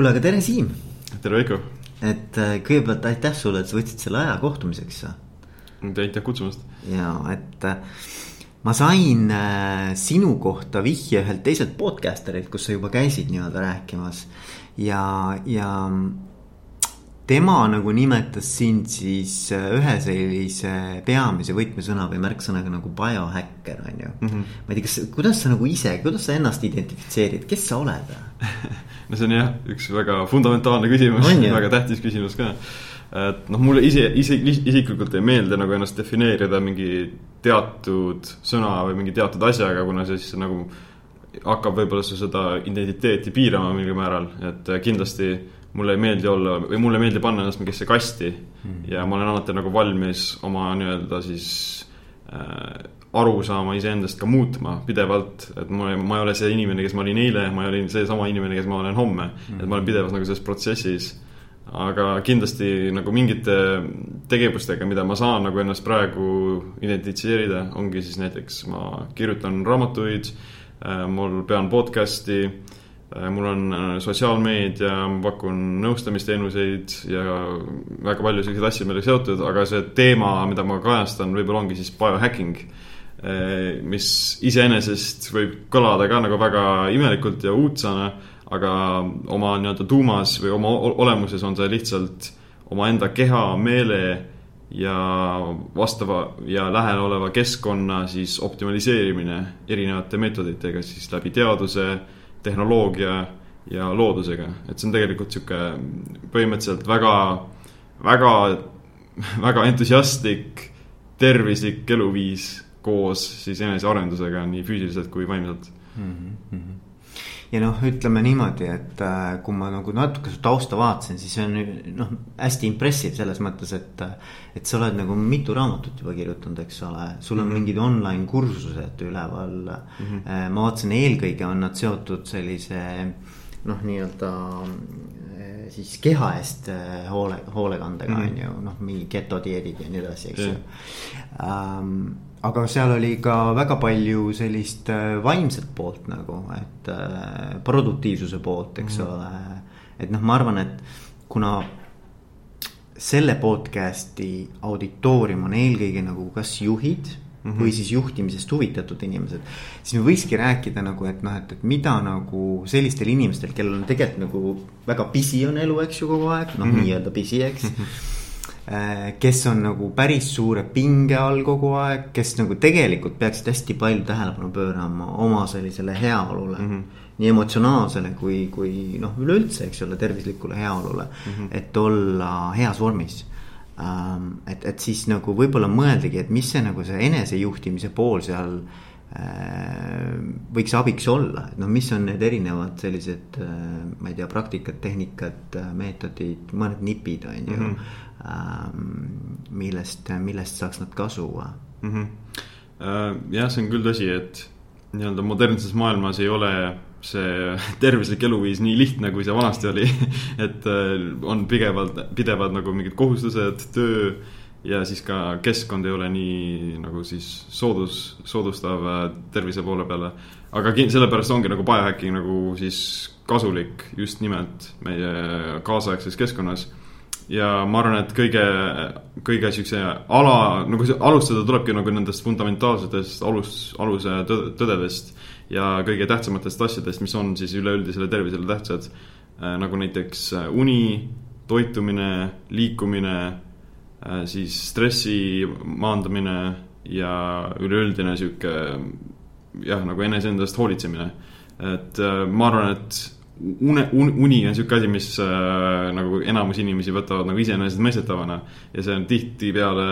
kuule, aga tere, Siim. tere, Veiko. et äh, kõigepealt aitäh sulle, et sa võtsid selle aja kohtumiseks. aitäh kutsumast. ja, et äh, ma sain äh, sinu kohta vihje ühelt teiselt podcast'erilt, kus sa juba käisid nii-öelda rääkimas ja, ja tema nagu nimetas sind siis ühe sellise peamise võtmesõna või märksõnaga nagu biohäkker on ju mm. -hmm. ma ei tea, kas, kuidas sa nagu ise, kuidas sa ennast identifitseerid, kes sa oled no see on jah, üks väga fundamentaalne küsimus, väga tähtis küsimus ka. et noh, mulle ise, ise, isiklikult ei meeldi nagu ennast defineerida mingi teatud sõna või mingi teatud asjaga, kuna see siis nagu hakkab võib-olla su seda identiteeti piirama mingil määral, et kindlasti mulle ei meeldi olla või mulle ei meeldi panna ennast mingisse kasti mm. ja ma olen alati nagu valmis oma nii-öelda siis äh, arusaama iseendast ka muutma pidevalt, et ma, ma ei ole see inimene, kes ma olin eile, ma ei ole seesama inimene, kes ma olen homme mm.. et ma olen pidevas nagu selles protsessis. aga kindlasti nagu mingite tegevustega, mida ma saan nagu ennast praegu identifitseerida, ongi siis näiteks ma kirjutan raamatuid, äh, mul pean podcast'i mul on äh, sotsiaalmeedia, ma pakun nõustamisteenuseid ja väga palju selliseid asju meile seotud, aga see teema, mida ma kajastan, võib-olla ongi siis biohacking Eh, mis iseenesest võib kõlada ka nagu väga imelikult ja uudsana, aga oma nii-öelda tuumas või oma olemuses on see lihtsalt omaenda keha, meele ja vastava ja lähedal oleva keskkonna siis optimaliseerimine erinevate meetoditega siis läbi teaduse, tehnoloogia ja loodusega, et see on tegelikult sihuke põhimõtteliselt väga, väga, väga entusiastlik, tervislik eluviis koos siis enesearendusega nii füüsiliselt kui vaimselt mm. -hmm ja noh, ütleme niimoodi, et äh, kui ma nagu natuke su tausta vaatasin, siis see on noh, hästi impressive selles mõttes, et. et sa oled nagu mitu raamatut juba kirjutanud, eks ole, sul on mm -hmm. mingid online kursused üleval mm. -hmm. ma vaatasin, eelkõige on nad seotud sellise noh, nii-öelda siis keha eest hoole, hoolekandega on mm -hmm. ju noh, mingi getodieedid ja nii edasi, eks ju um, aga seal oli ka väga palju sellist äh, vaimset poolt nagu, et äh, produktiivsuse poolt, eks mm ole. et noh, ma arvan, et kuna selle podcast'i auditoorium on eelkõige nagu kas juhid mm. -hmm. või siis juhtimisest huvitatud inimesed, siis me võikski rääkida nagu, et noh, et, et mida nagu sellistel inimestel, kellel on tegelikult nagu väga pisi on elu, eks ju, kogu aeg, noh mm -hmm. nii-öelda pisi, eks mm. -hmm kes on nagu päris suure pinge all kogu aeg, kes nagu tegelikult peaksid hästi palju tähelepanu pöörama oma sellisele heaolule mm. -hmm. nii emotsionaalsele kui, kui noh, üleüldse, eks ole, tervislikule heaolule mm, -hmm. et olla heas vormis ähm,. et, et siis nagu võib-olla mõeldagi, et mis see nagu see enesejuhtimise pool seal äh, võiks abiks olla, et noh, mis on need erinevad sellised, äh, ma ei tea, praktikad, tehnikad, meetodid, mõned nipid on ju mm. -hmm millest, millest saaks nad kasu mm? -hmm. jah, see on küll tõsi, et nii-öelda modernses maailmas ei ole see tervislik eluviis nii lihtne, kui see vanasti oli et äh, on pidevalt, pidevad nagu mingid kohustused, töö ja siis ka keskkond ei ole nii nagu siis soodus, soodustav äh, tervise poole peale. aga sellepärast ongi nagu biohacking nagu siis kasulik just nimelt meie kaasaegses keskkonnas ja ma arvan, et kõige, kõige siukse ala, nagu see alustada tulebki nagu nendest fundamentaalsetest alus, aluse tõdedest. ja kõige tähtsamatest asjadest, mis on siis üleüldisele tervisele tähtsad. Äh, nagu näiteks äh, uni, toitumine, liikumine, siis stressi maandamine ja üleüldine sihuke jah, nagu eneseendast hoolitsemine. et ma arvan, et une, uni on sihuke asi, mis äh, nagu enamus inimesi võtavad nagu iseenesestmõistetavana. ja see on tihtipeale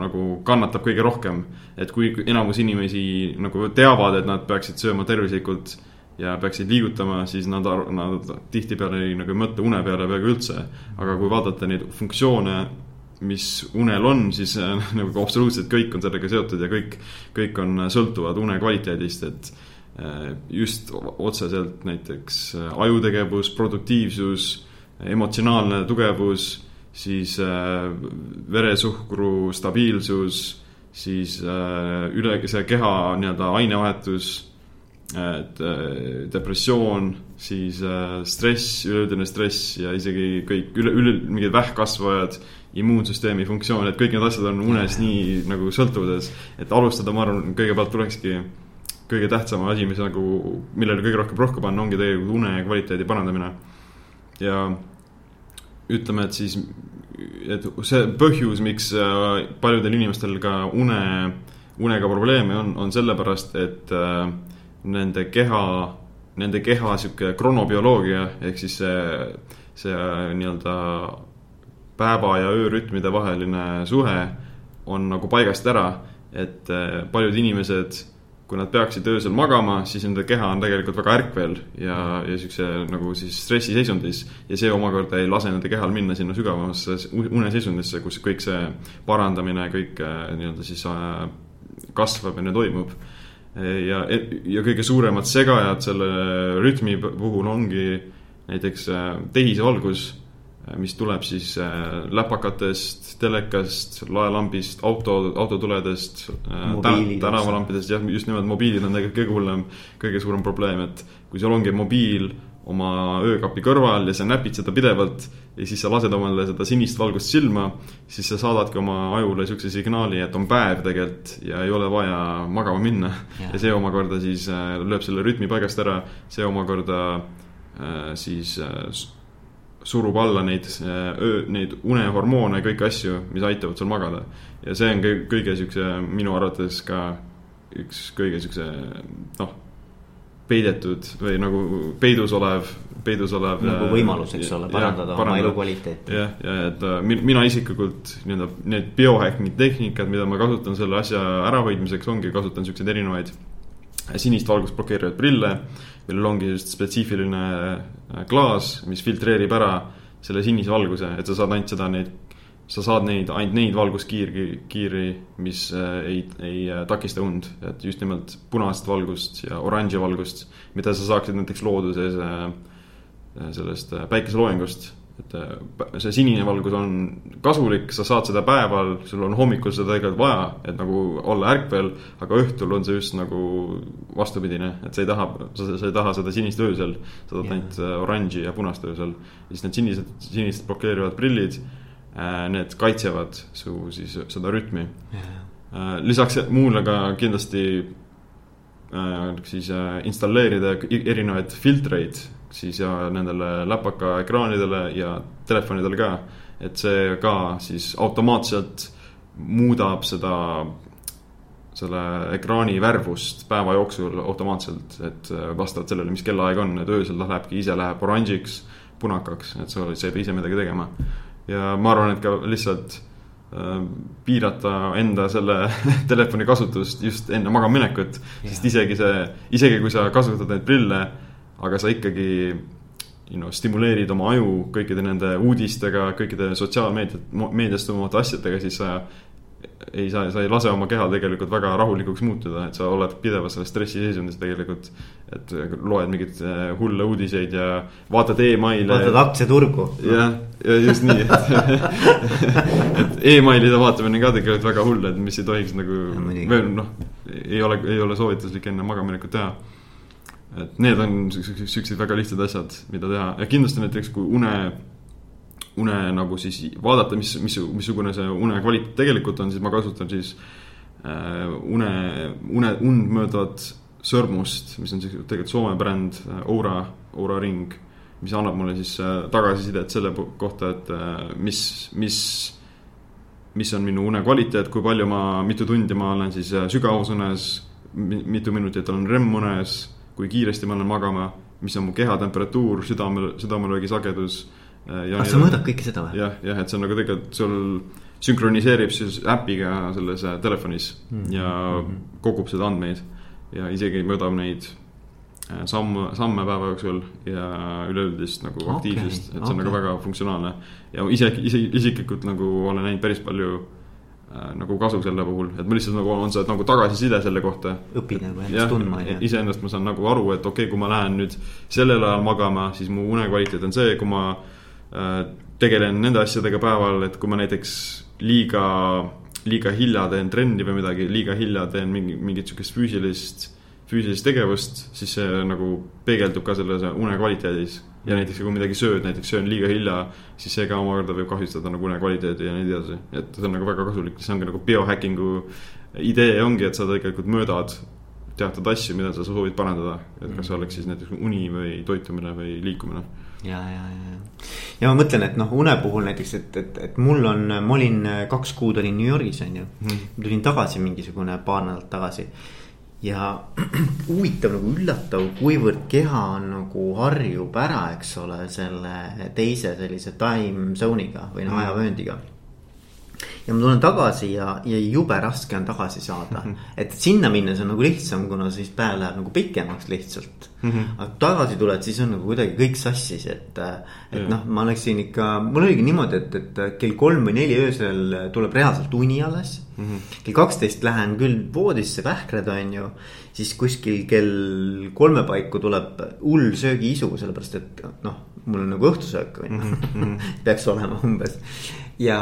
nagu kannatab kõige rohkem. et kui enamus inimesi nagu teavad, et nad peaksid sööma tervislikult ja peaksid liigutama, siis nad, nad tihtipeale nagu ei mõtle une peale peaaegu üldse. aga kui vaadata neid funktsioone, mis unel on, siis äh, nagu absoluutselt kõik on sellega seotud ja kõik, kõik on sõltuvad une kvaliteedist, et Äh, just otseselt näiteks äh, ajutegevus, produktiivsus, emotsionaalne tugevus, siis äh, veresuhkru stabiilsus, siis üle see keha nii-öelda ainevahetus et äh, depressioon, siis äh, stress, üleüldine stress ja isegi kõik üle, üle, mingid vähkkasvajad, immuunsüsteemi funktsioon, et kõik need asjad on unes nii nagu sõltuvuses. et alustada, ma arvan, kõigepealt tulekski kõige tähtsam asi, mis nagu, millele kõige rohkem rohkem panna, ongi tegelikult une kvaliteedi parandamine. ja ütleme, et siis, et see põhjus, miks äh, paljudel inimestel ka une, unega probleeme on, on sellepärast, et äh, nende keha, nende keha sihuke kronobioloogia ehk siis see, see nii-öelda päeva ja öörütmide vaheline suhe on nagu paigast ära, et eh, paljud inimesed, kui nad peaksid öösel magama, siis nende keha on tegelikult väga ärkvel ja, ja siukse nagu siis stressiseisundis. ja see omakorda ei lase nende kehal minna sinna sügavamasse uneseisundisse, kus kõik see parandamine, kõik eh, nii-öelda siis eh, kasvab ja toimub ja, ja kõige suuremad segajad selle rütmi puhul ongi näiteks tehisvalgus, mis tuleb siis äh, läpakatest, telekast, laelambist, auto, autotuledest, tänavalampidest, jah, just nimelt mobiilid on tegelikult kõige hullem, kõige suurem probleem, et kui sul ongi mobiil oma öökapi kõrval ja sa näpid seda pidevalt ja siis sa lased omale seda sinist valgust silma, siis sa saadadki oma ajule niisuguse signaali, et on päev tegelikult ja ei ole vaja magama minna. ja see omakorda siis äh, lööb selle rütmi paigast ära, see omakorda äh, siis äh, surub alla neid öö, neid unehormoone kõiki asju, mis aitavad sul magada. ja see on kõige, kõige niisuguse minu arvates ka üks kõige niisuguse noh peidetud või nagu peidus olev, peidus olev. nagu võimalus, eks ole, parandada oma elukvaliteeti. jah, ja et äh, mina isiklikult nii-öelda need biohacking tehnikad, mida ma kasutan selle asja ärahoidmiseks, ongi, kasutan siukseid erinevaid sinist valgust blokeerivaid prille, millel ongi just spetsiifiline äh, klaas, mis filtreerib ära selle sinise valguse, et sa saad ainult seda, neid sa saad neid, ainult neid valguskiiri, kiiri, mis äh, ei, ei äh, takista und, et just nimelt punast valgust ja oranži valgust, mida sa saaksid näiteks looduses sellest päikeseloengust. Et see sinine valgus on kasulik, sa saad seda päeval, sul on hommikul seda tegelikult vaja, et nagu olla ärkvel, aga õhtul on see just nagu vastupidine, et sa ei taha, sa, sa ei taha seda sinist öösel, sa tahad ainult oranži ja punast öösel. siis need sinised, sinised blokeerivad prillid Äh, need kaitsevad su siis seda rütmi. Äh, lisaks muule ka kindlasti äh, siis installeerida erinevaid filtreid siis ja nendele läpaka ekraanidele ja telefonidele ka. et see ka siis automaatselt muudab seda, selle ekraani värvust päeva jooksul automaatselt, et vastavalt sellele, mis kellaaeg on, et öösel ta lähebki ise, läheb oranžiks, punakaks, et sa ei pea ise midagi tegema ja ma arvan, et ka lihtsalt äh, piirata enda selle telefoni kasutust just enne magamaminekut, sest isegi see, isegi kui sa kasutad neid prille, aga sa ikkagi you know, stimuleerid oma aju kõikide nende uudistega, kõikide sotsiaalmeediat, meediast tulevate asjadega, siis sa ei saa, sa ei lase oma kehal tegelikult väga rahulikuks muutuda, et sa oled pidevas selles stressiseisundis tegelikult. et loed mingeid äh, hulle uudiseid ja vaatad emaili. vaatad aktsiaturgu. jah, ja just nii, et et emailide vaatamine ka tegelikult väga hull, et mis ei tohiks nagu veel noh, ei ole, ei ole soovituslik enne magamaminekut teha et need on siuksed väga lihtsad asjad, mida teha. Ja kindlasti näiteks kui une une nagu siis vaadata, mis, mis, missugune see une kvaliteet tegelikult on, siis ma kasutan siis äh, une, une, und mööduvat sõrmust, mis on siis tegelikult Soome bränd äh, Aura, Aura ring, mis annab mulle siis äh, tagasisidet selle kohta, et äh, mis, mis, mis on minu une kvaliteet, kui palju ma, mitu tundi ma olen siis äh, sügavusunes, mitu minutit olen REM-unes, kui kiiresti ma lähen magama, mis on mu kehatemperatuur, südame, südamelöögi sagedus kas äh, sa mõõdad kõike seda või? jah, jah, et see on nagu tegelikult sul sünkroniseerib siis äpiga selles äh, telefonis mm -hmm. ja mm -hmm. kogub seda andmeid. ja isegi mõõdab neid äh, samme, samme päeva jooksul ja üleüldist nagu okay, aktiivsust, et see okay. on nagu väga funktsionaalne. ja isegi, ise, isiklikult nagu olen näinud päris palju äh, nagu kasu selle puhul, et ma lihtsalt nagu on see nagu tagasiside selle kohta. õpid nagu ennast tundma. iseennast ma saan nagu aru, et okei okay,, kui ma lähen nüüd sellel ajal magama, siis mu unekvaliteet on see, kui ma Äh, tegelen nende asjadega päeval, et kui ma näiteks liiga, liiga hilja teen trenni või midagi, liiga hilja teen mingi, mingit sihukest füüsilist, füüsilist tegevust, siis see nagu peegeldub ka selles une kvaliteedis. Ja näiteks kui midagi sööd, näiteks söön liiga hilja, siis see ka omakorda võib kahjustada nagu une kvaliteedi ja nii edasi. et see on nagu väga kasulik, see ongi nagu biohackingu idee ongi, et sa tegelikult mõõdad teatud asju, mida sa soovid parandada. et kas see oleks siis näiteks uni või toitumine või liikumine. Ja, ja, ja, ja. Ma mõtlen, et noh, une puhul näiteks, et, et, et mul on, ma olin kaks kuud olin New Yorgis on ju mm.. tulin tagasi mingisugune paar nädalat tagasi ja huvitav nagu üllatav, kuivõrd keha nagu harjub ära, eks ole, selle teise sellise time zone'iga või noh mm., ajavööndiga ja ma tulen tagasi ja, ja jube raske on tagasi saada mm. -hmm. et sinna minnes on nagu lihtsam, kuna siis päev läheb nagu pikemaks lihtsalt mm. -hmm. aga tagasi tuled, siis on nagu kuidagi kõik sassis, et, et mm. noh, ma läksin ikka, mul oligi niimoodi, et, et kell kolm või neli öösel tuleb reaalselt uni alles mm. -hmm. kell kaksteist lähen küll voodisse, vähkrad on ju. siis kuskil kell kolme paiku tuleb hull söögiisu, sellepärast et noh, mul on nagu õhtusöök on ju mm -hmm. peaks olema umbes ja,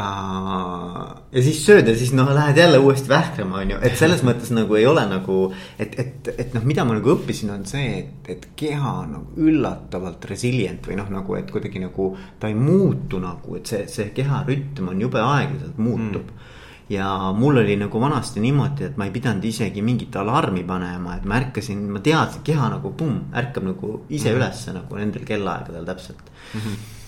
ja siis sööd ja siis noh, lähed jälle uuesti vähkrama, on ju, et selles mõttes nagu ei ole nagu. et, et, et noh, mida ma nagu õppisin, on see, et, et keha on nagu üllatavalt resilient või noh, nagu, et kuidagi nagu. ta ei muutu nagu, et see, see keharütm on jube aeglaselt muutub mm ja mul oli nagu vanasti niimoodi, et ma ei pidanud isegi mingit alarmi panema, et ma ärkasin, ma teadsin, keha nagu pumm, ärkab nagu ise mm -hmm. ülesse nagu nendel kellaaegadel täpselt mm. -hmm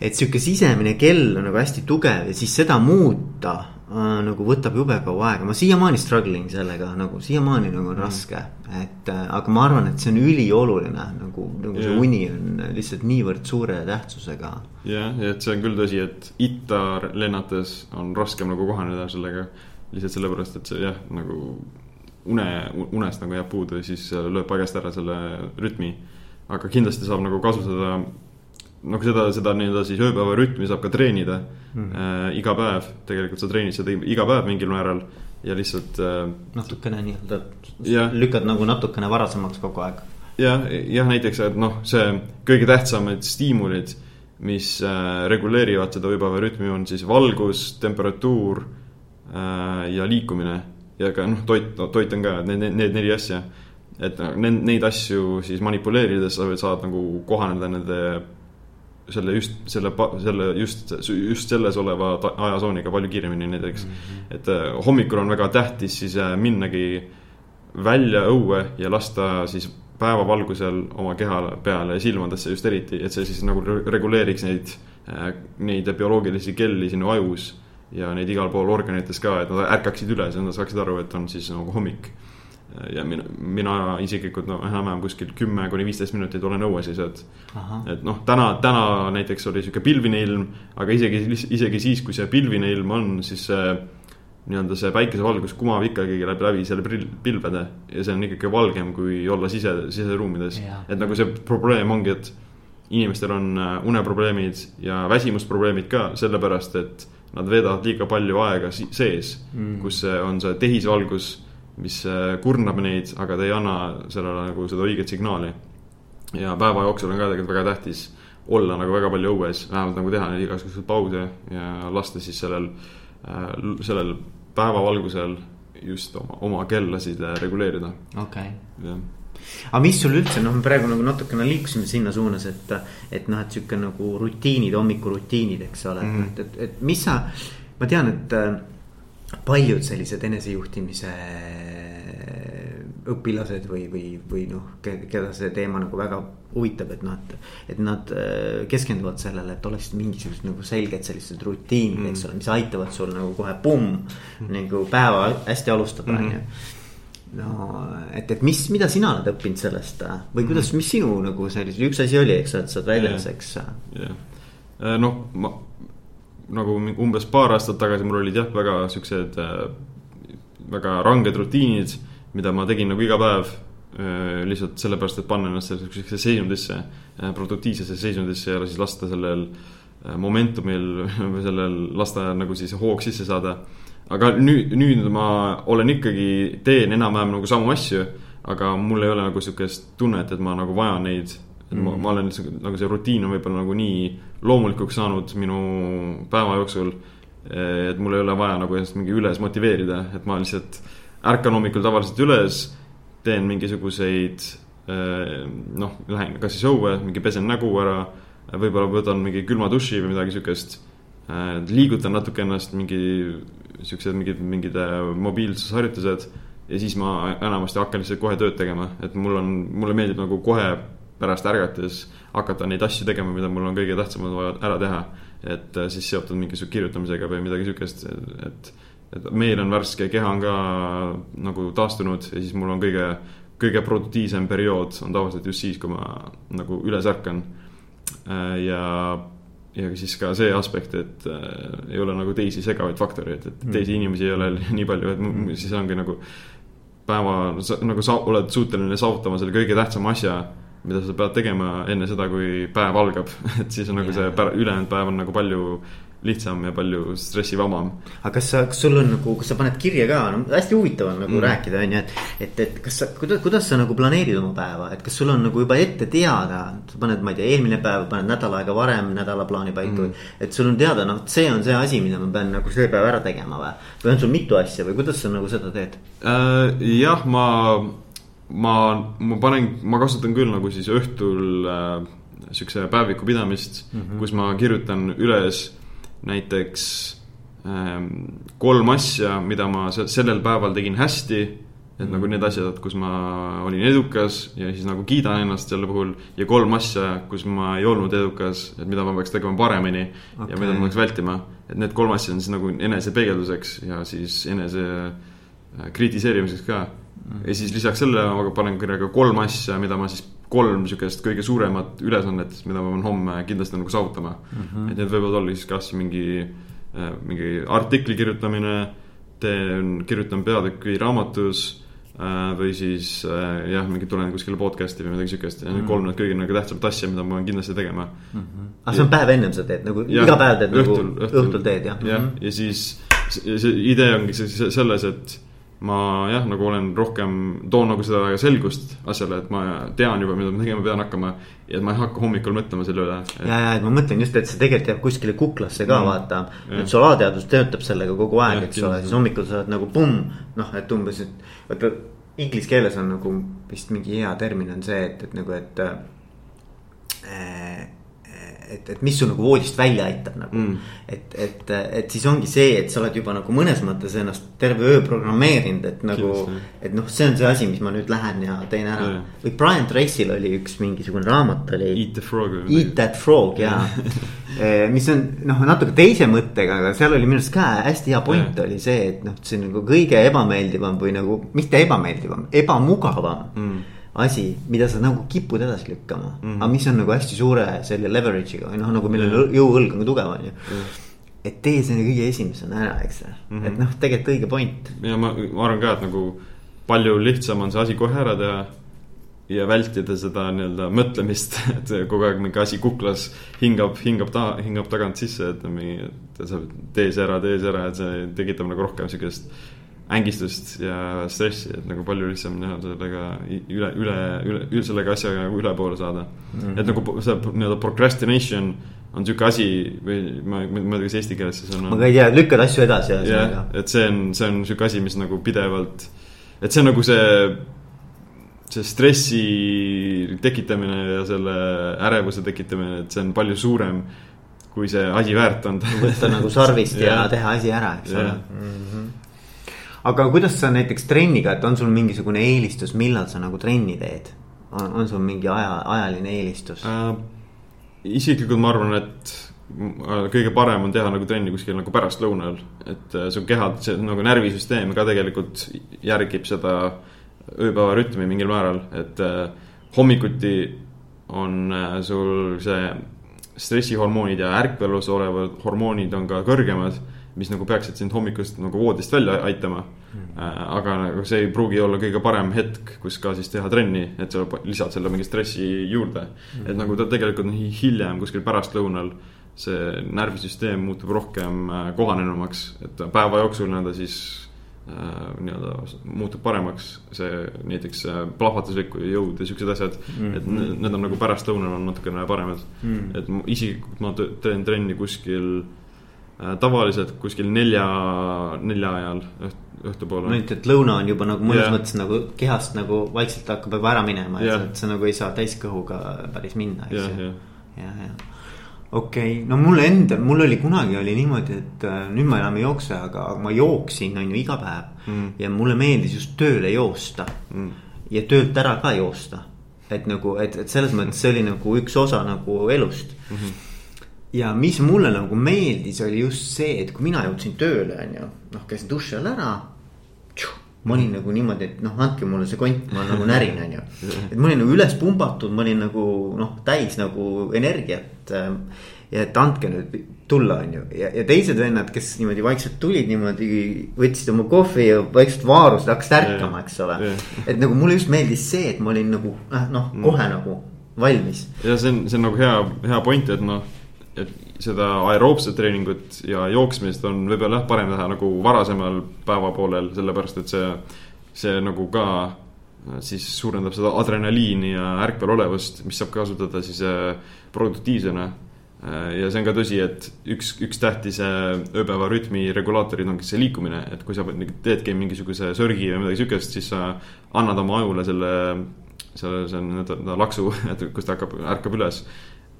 et sihuke sisemine kell on nagu hästi tugev ja siis seda muuta äh, nagu võtab jube kaua aega, ma siiamaani struggling sellega nagu siiamaani nagu on mm. raske. et äh, aga ma arvan, et see on ülioluline nagu, nagu yeah. see uni on lihtsalt niivõrd suure tähtsusega. jah, et see on küll tõsi, et itta lennates on raskem nagu kohaneda sellega. lihtsalt sellepärast, et see jah, nagu une, unest nagu jääb puudu ja siis lööb paigast ära selle rütmi. aga kindlasti saab nagu kasutada noh, seda, seda nii-öelda siis ööpäevarütmi saab ka treenida mm. äh, iga päev, tegelikult sa treenid seda iga päev mingil määral ja lihtsalt äh,. natukene nii-öelda, lükkad nagu natukene varasemaks kogu aeg. jah, jah, näiteks, et noh, see kõige tähtsamad stiimulid, mis äh, reguleerivad seda ööpäevarütmi, on siis valgus, temperatuur äh, ja liikumine. ja ka noh, toit no,, toit on ka, need, need, need neli asja et neid, neid asju siis manipuleerides sa saad nagu kohaneda nende selle just selle, selle just, just selles oleva ajatsooniga palju kiiremini näiteks mm. -hmm. et äh, hommikul on väga tähtis siis äh, minnagi välja õue ja lasta siis päevavalgusel oma keha peale ja silmadesse just eriti, et see siis nagu reguleeriks neid, äh, neid bioloogilisi kelli sinu ajus. ja neid igal pool organites ka, et nad ärkaksid üles ja nad saaksid aru, et on siis nagu hommik ja mina, mina isiklikult no enam-vähem kuskil kümme kuni viisteist minutit olen õues ja sealt. et noh, täna, täna näiteks oli sihuke pilvine ilm, aga isegi, isegi siis, kui see pilvine ilm on, siis see nii-öelda see päikesevalgus kumab ikkagi läbi, läbi selle pilvede ja see on ikkagi valgem, kui olla sise, siseruumides. et nagu see probleem ongi, et inimestel on äh, uneprobleemid ja väsimusprobleemid ka sellepärast, et nad veedavad liiga palju aega sees mm., kus on see tehisvalgus mis äh, kurnab neid, aga ta ei anna sellele nagu seda õiget signaali. ja päeva jooksul on ka tegelikult väga tähtis olla nagu väga palju õues, vähemalt nagu teha neid igasuguseid pause ja lasta siis sellel, äh, sellel päevavalgusel just oma, oma kellasid äh, reguleerida. okei okay.. aga mis sul üldse, noh, me praegu nagu natukene liikusime sinna suunas, et, et noh, et sihuke nagu rutiinid, hommikurutiinid, eks ole mm, -hmm. et, et, et mis sa, ma tean, et paljud sellised enesejuhtimise õpilased või, või, või noh, keda see teema nagu väga huvitab, et noh, et. et nad äh, keskenduvad sellele, et oleksid mingisugused nagu selged sellised rutiinid mm., eks ole, mis aitavad sul nagu kohe pumm mm. nagu päeva hästi alustada, on ju no et, et mis, mida sina oled õppinud sellest või kuidas, mis sinu nagu sellise, üks asi oli, eks, et sa oled väljas, eks. jah, äh, noh, ma nagu umbes paar aastat tagasi mul olid jah, väga siuksed äh, väga ranged rutiinid, mida ma tegin nagu iga päev äh, lihtsalt sellepärast, et panna ennast sellisesse seisundisse, äh, produktiivsesse seisundisse ja siis lasta sellel momentumil või sellel, lasta nagu siis hoog sisse saada. aga nüüd, nüüd ma olen ikkagi, teen enam-vähem nagu samu asju, aga mul ei ole nagu sihukest tunnet, et ma nagu vajan neid et ma, ma olen nagu see rutiin on võib-olla nagu nii loomulikuks saanud minu päeva jooksul. et mul ei ole vaja nagu ennast mingi üles motiveerida, et ma lihtsalt ärkan hommikul tavaliselt üles. teen mingisuguseid noh, lähen kas siis õue, mingi pesen nägu ära, võib-olla võtan mingi külma duši või midagi siukest. liigutan natuke ennast, mingi siuksed mingid, mingid mobiilsusharjutused ja siis ma enamasti hakkan lihtsalt kohe tööd tegema, et mul on, mulle meeldib nagu kohe pärast ärgates hakata neid asju tegema, mida mul on kõige tähtsamad vaja ära teha. et äh, siis seotud mingisuguse kirjutamisega või midagi sihukest, et, et meel on värske, keha on ka nagu taastunud ja siis mul on kõige, kõige produktiivsem periood on tavaliselt just siis, kui ma nagu üles ärkan. Äh, ja, ja siis ka see aspekt, et äh, ei ole nagu teisi segavaid faktoreid, et teisi mm. inimesi ei ole nii palju, et mm. siis ongi nagu päeva nagu sa oled suuteline saavutama selle kõige tähtsama asja mida sa pead tegema enne seda, kui päev algab et siis on yeah. nagu see ülejäänud päev on nagu palju lihtsam ja palju stressivabam. aga kas sa, kas sul on nagu, kas sa paned kirja ka, no hästi huvitav on nagu mm. rääkida, on ju, et. et, et kas sa, kuidas, kuidas sa nagu planeerid oma päeva, et kas sul on nagu juba ette teada. sa paned, ma ei tea, eelmine päev paned nädal aega varem nädalaplaani paika mm.. et sul on teada, noh, see on see asi, mida ma pean nagu see päev ära tegema või. või on sul mitu asja või kuidas sa nagu seda teed uh,? jah, ma ma, ma panen, ma kasutan küll nagu siis õhtul äh, siukse päeviku pidamist mm, -hmm. kus ma kirjutan üles näiteks ähm, kolm asja, mida ma sellel päeval tegin hästi. et mm -hmm. nagu need asjad, kus ma olin edukas ja siis nagu kiidan ennast selle puhul ja kolm asja, kus ma ei olnud edukas, et mida ma peaks tegema paremini okay. ja mida ma peaks vältima. et need kolm asja on siis nagu enesepeegelduseks ja siis enese äh, kritiseerimiseks ka ja siis lisaks sellele ma panen kirja kolm asja, mida ma siis, kolm sihukest kõige suuremat ülesannet, mida ma pean homme kindlasti nagu saavutama mm. -hmm. et need võivad olla siis kas mingi, äh, mingi artikli kirjutamine, teen, kirjutan peatüki raamatus äh, või siis äh, jah, mingi tulen kuskile podcast'i või midagi siukest ja mm -hmm. kolm need kõige nagu tähtsamat asja, mida ma pean kindlasti tegema mm. -hmm. aga see on päev ennem sa teed nagu ja, iga päev teed nagu õhtul, õhtul, õhtul teed jah? jah -hmm. ja siis see, see idee ongi selles, et ma jah, nagu olen rohkem, toon nagu seda selgust asjale, et ma tean juba, mida ma tegema pean hakkama. ja et ma ei hakka hommikul mõtlema selle üle et.... ja, ja, et ma mõtlen just, et see tegelikult jääb kuskile kuklasse ka mm. vaata. et su alateadvus töötab sellega kogu aeg, eks ole, siis hommikul sa oled nagu pumm, noh, et umbes, et. vaata inglise keeles on nagu vist mingi hea termin on see, et, et nagu, et äh, et, et mis sul nagu voodist välja aitab nagu mm.. et, et, et siis ongi see, et sa oled juba nagu mõnes mõttes ennast terve öö programmeerinud, et nagu. et noh, see on see asi, mis ma nüüd lähen ja teen ära yeah.. või Brian Tracy'l oli üks mingisugune raamat oli. Eat the frog. Eat that frog jaa mis on noh, natuke teise mõttega, aga seal oli minu arust ka hästi hea point yeah. oli see, et noh, see on nagu kõige ebameeldivam või nagu mitte ebameeldivam, ebamugavam mm asi, mida sa nagu kipud edasi lükkama mm. -hmm. aga mis on nagu hästi suure selle leverage'iga või noh, nagu millel mm -hmm. jõuõlg on tugev, on ju mm. -hmm et tee see kõige esimesena ära, eks mm. -hmm. et noh, tegelikult õige point. ja ma, ma arvan ka, et nagu palju lihtsam on see asi kohe ära teha. ja vältida seda nii-öelda mõtlemist, et kogu aeg mingi asi kuklas hingab, hingab taha, hingab tagant sisse, et mingi, et sa tee see ära, tee see ära, et see tekitab nagu rohkem sihukest ängistust ja stressi, et nagu palju lihtsam teha sellega üle, üle, üle, üle sellega asjaga nagu üle poole saada mm. -hmm. et nagu see nii-öelda procrastination on sihuke asi või ma, ma ei tea, kas eesti keeles see sõna on. ma ka ei tea, lükkad asju edasi. jah, et see on, see on sihuke asi, mis nagu pidevalt, et see on nagu see, see stressi tekitamine ja selle ärevuse tekitamine, et see on palju suurem kui see asi väärt on. võtta nagu sarvist ja, ja teha asi ära, eks ole -hmm aga kuidas sa näiteks trenniga, et on sul mingisugune eelistus, millal sa nagu trenni teed? on, on sul mingi aja, ajaline eelistus äh,? isiklikult ma arvan, et kõige parem on teha nagu trenni kuskil nagu pärastlõunal, et äh, su keha, see nagu närvisüsteem ka tegelikult järgib seda ööpäeva rütmi mingil määral, et äh, hommikuti on äh, sul see stressihormoonid ja ärkvelus olevad hormoonid on ka kõrgemad mis nagu peaksid sind hommikust nagu voodist välja aitama. Aga nagu see ei pruugi olla kõige parem hetk, kus ka siis teha trenni, et sa lisad selle mingi stressi juurde mm.. et nagu ta tegelikult hiljem kuskil pärastlõunal see närvisüsteem muutub rohkem äh, kohanenumaks, et päeva jooksul nii-öelda siis äh, nii-öelda muutub paremaks see näiteks plahvatuslik jõud ja siuksed asjad mm. -hmm. et need on nagu pärastlõunal on natukene paremad mm. -hmm. et isiklikult ma teen trenni kuskil äh, Äh, tavaliselt kuskil nelja, nelja ajal õhtupoole. no ainult, et lõuna on juba nagu mõnes yeah. mõttes nagu kehast nagu vaikselt hakkab juba ära minema yeah., et sa nagu ei saa täiskõhuga päris minna, eks ju. ja, ja okei okay., no mul endal, mul oli kunagi oli niimoodi, et äh, nüüd ma enam ei jookse, aga ma jooksin, on ju, iga päev mm.. ja mulle meeldis just tööle joosta mm. ja töölt ära ka joosta. et nagu, et, et selles mõttes see oli nagu üks osa nagu elust mm. -hmm ja mis mulle nagu meeldis, oli just see, et kui mina jõudsin tööle, on ju, noh, käisin duši all ära. Ma olin nagu niimoodi, et noh, andke mulle see kont, ma nagu närin, on ju. et ma olin nagu üles pumbatud, ma olin nagu noh, täis nagu energiat. Ähm, ja et andke nüüd tulla, on ju, ja, ja teised vennad, kes niimoodi vaikselt tulid niimoodi, võtsid oma kohvi ja vaikselt vaarusid, hakkasid ärkama, eks ole. et nagu mulle just meeldis see, et ma olin nagu noh, kohe mm. nagu valmis. ja see on, see on nagu hea, hea point, et noh et seda aeroobset treeningut ja jooksmist on võib-olla jah, parem teha nagu varasemal päevapoolel, sellepärast et see, see nagu ka äh, siis suurendab seda adrenaliini ja ärkvelolevust, mis saab kasutada siis äh, produktiivsena. Äh, ja see on ka tõsi, et üks, üks tähtis ööpäeva rütmi regulaatorid ongi see liikumine, et kui sa teedki mingisuguse sörgi või midagi sihukest, siis sa annad oma ajule selle, selle, see on nii-öelda laksu, et kus ta hakkab, ärkab üles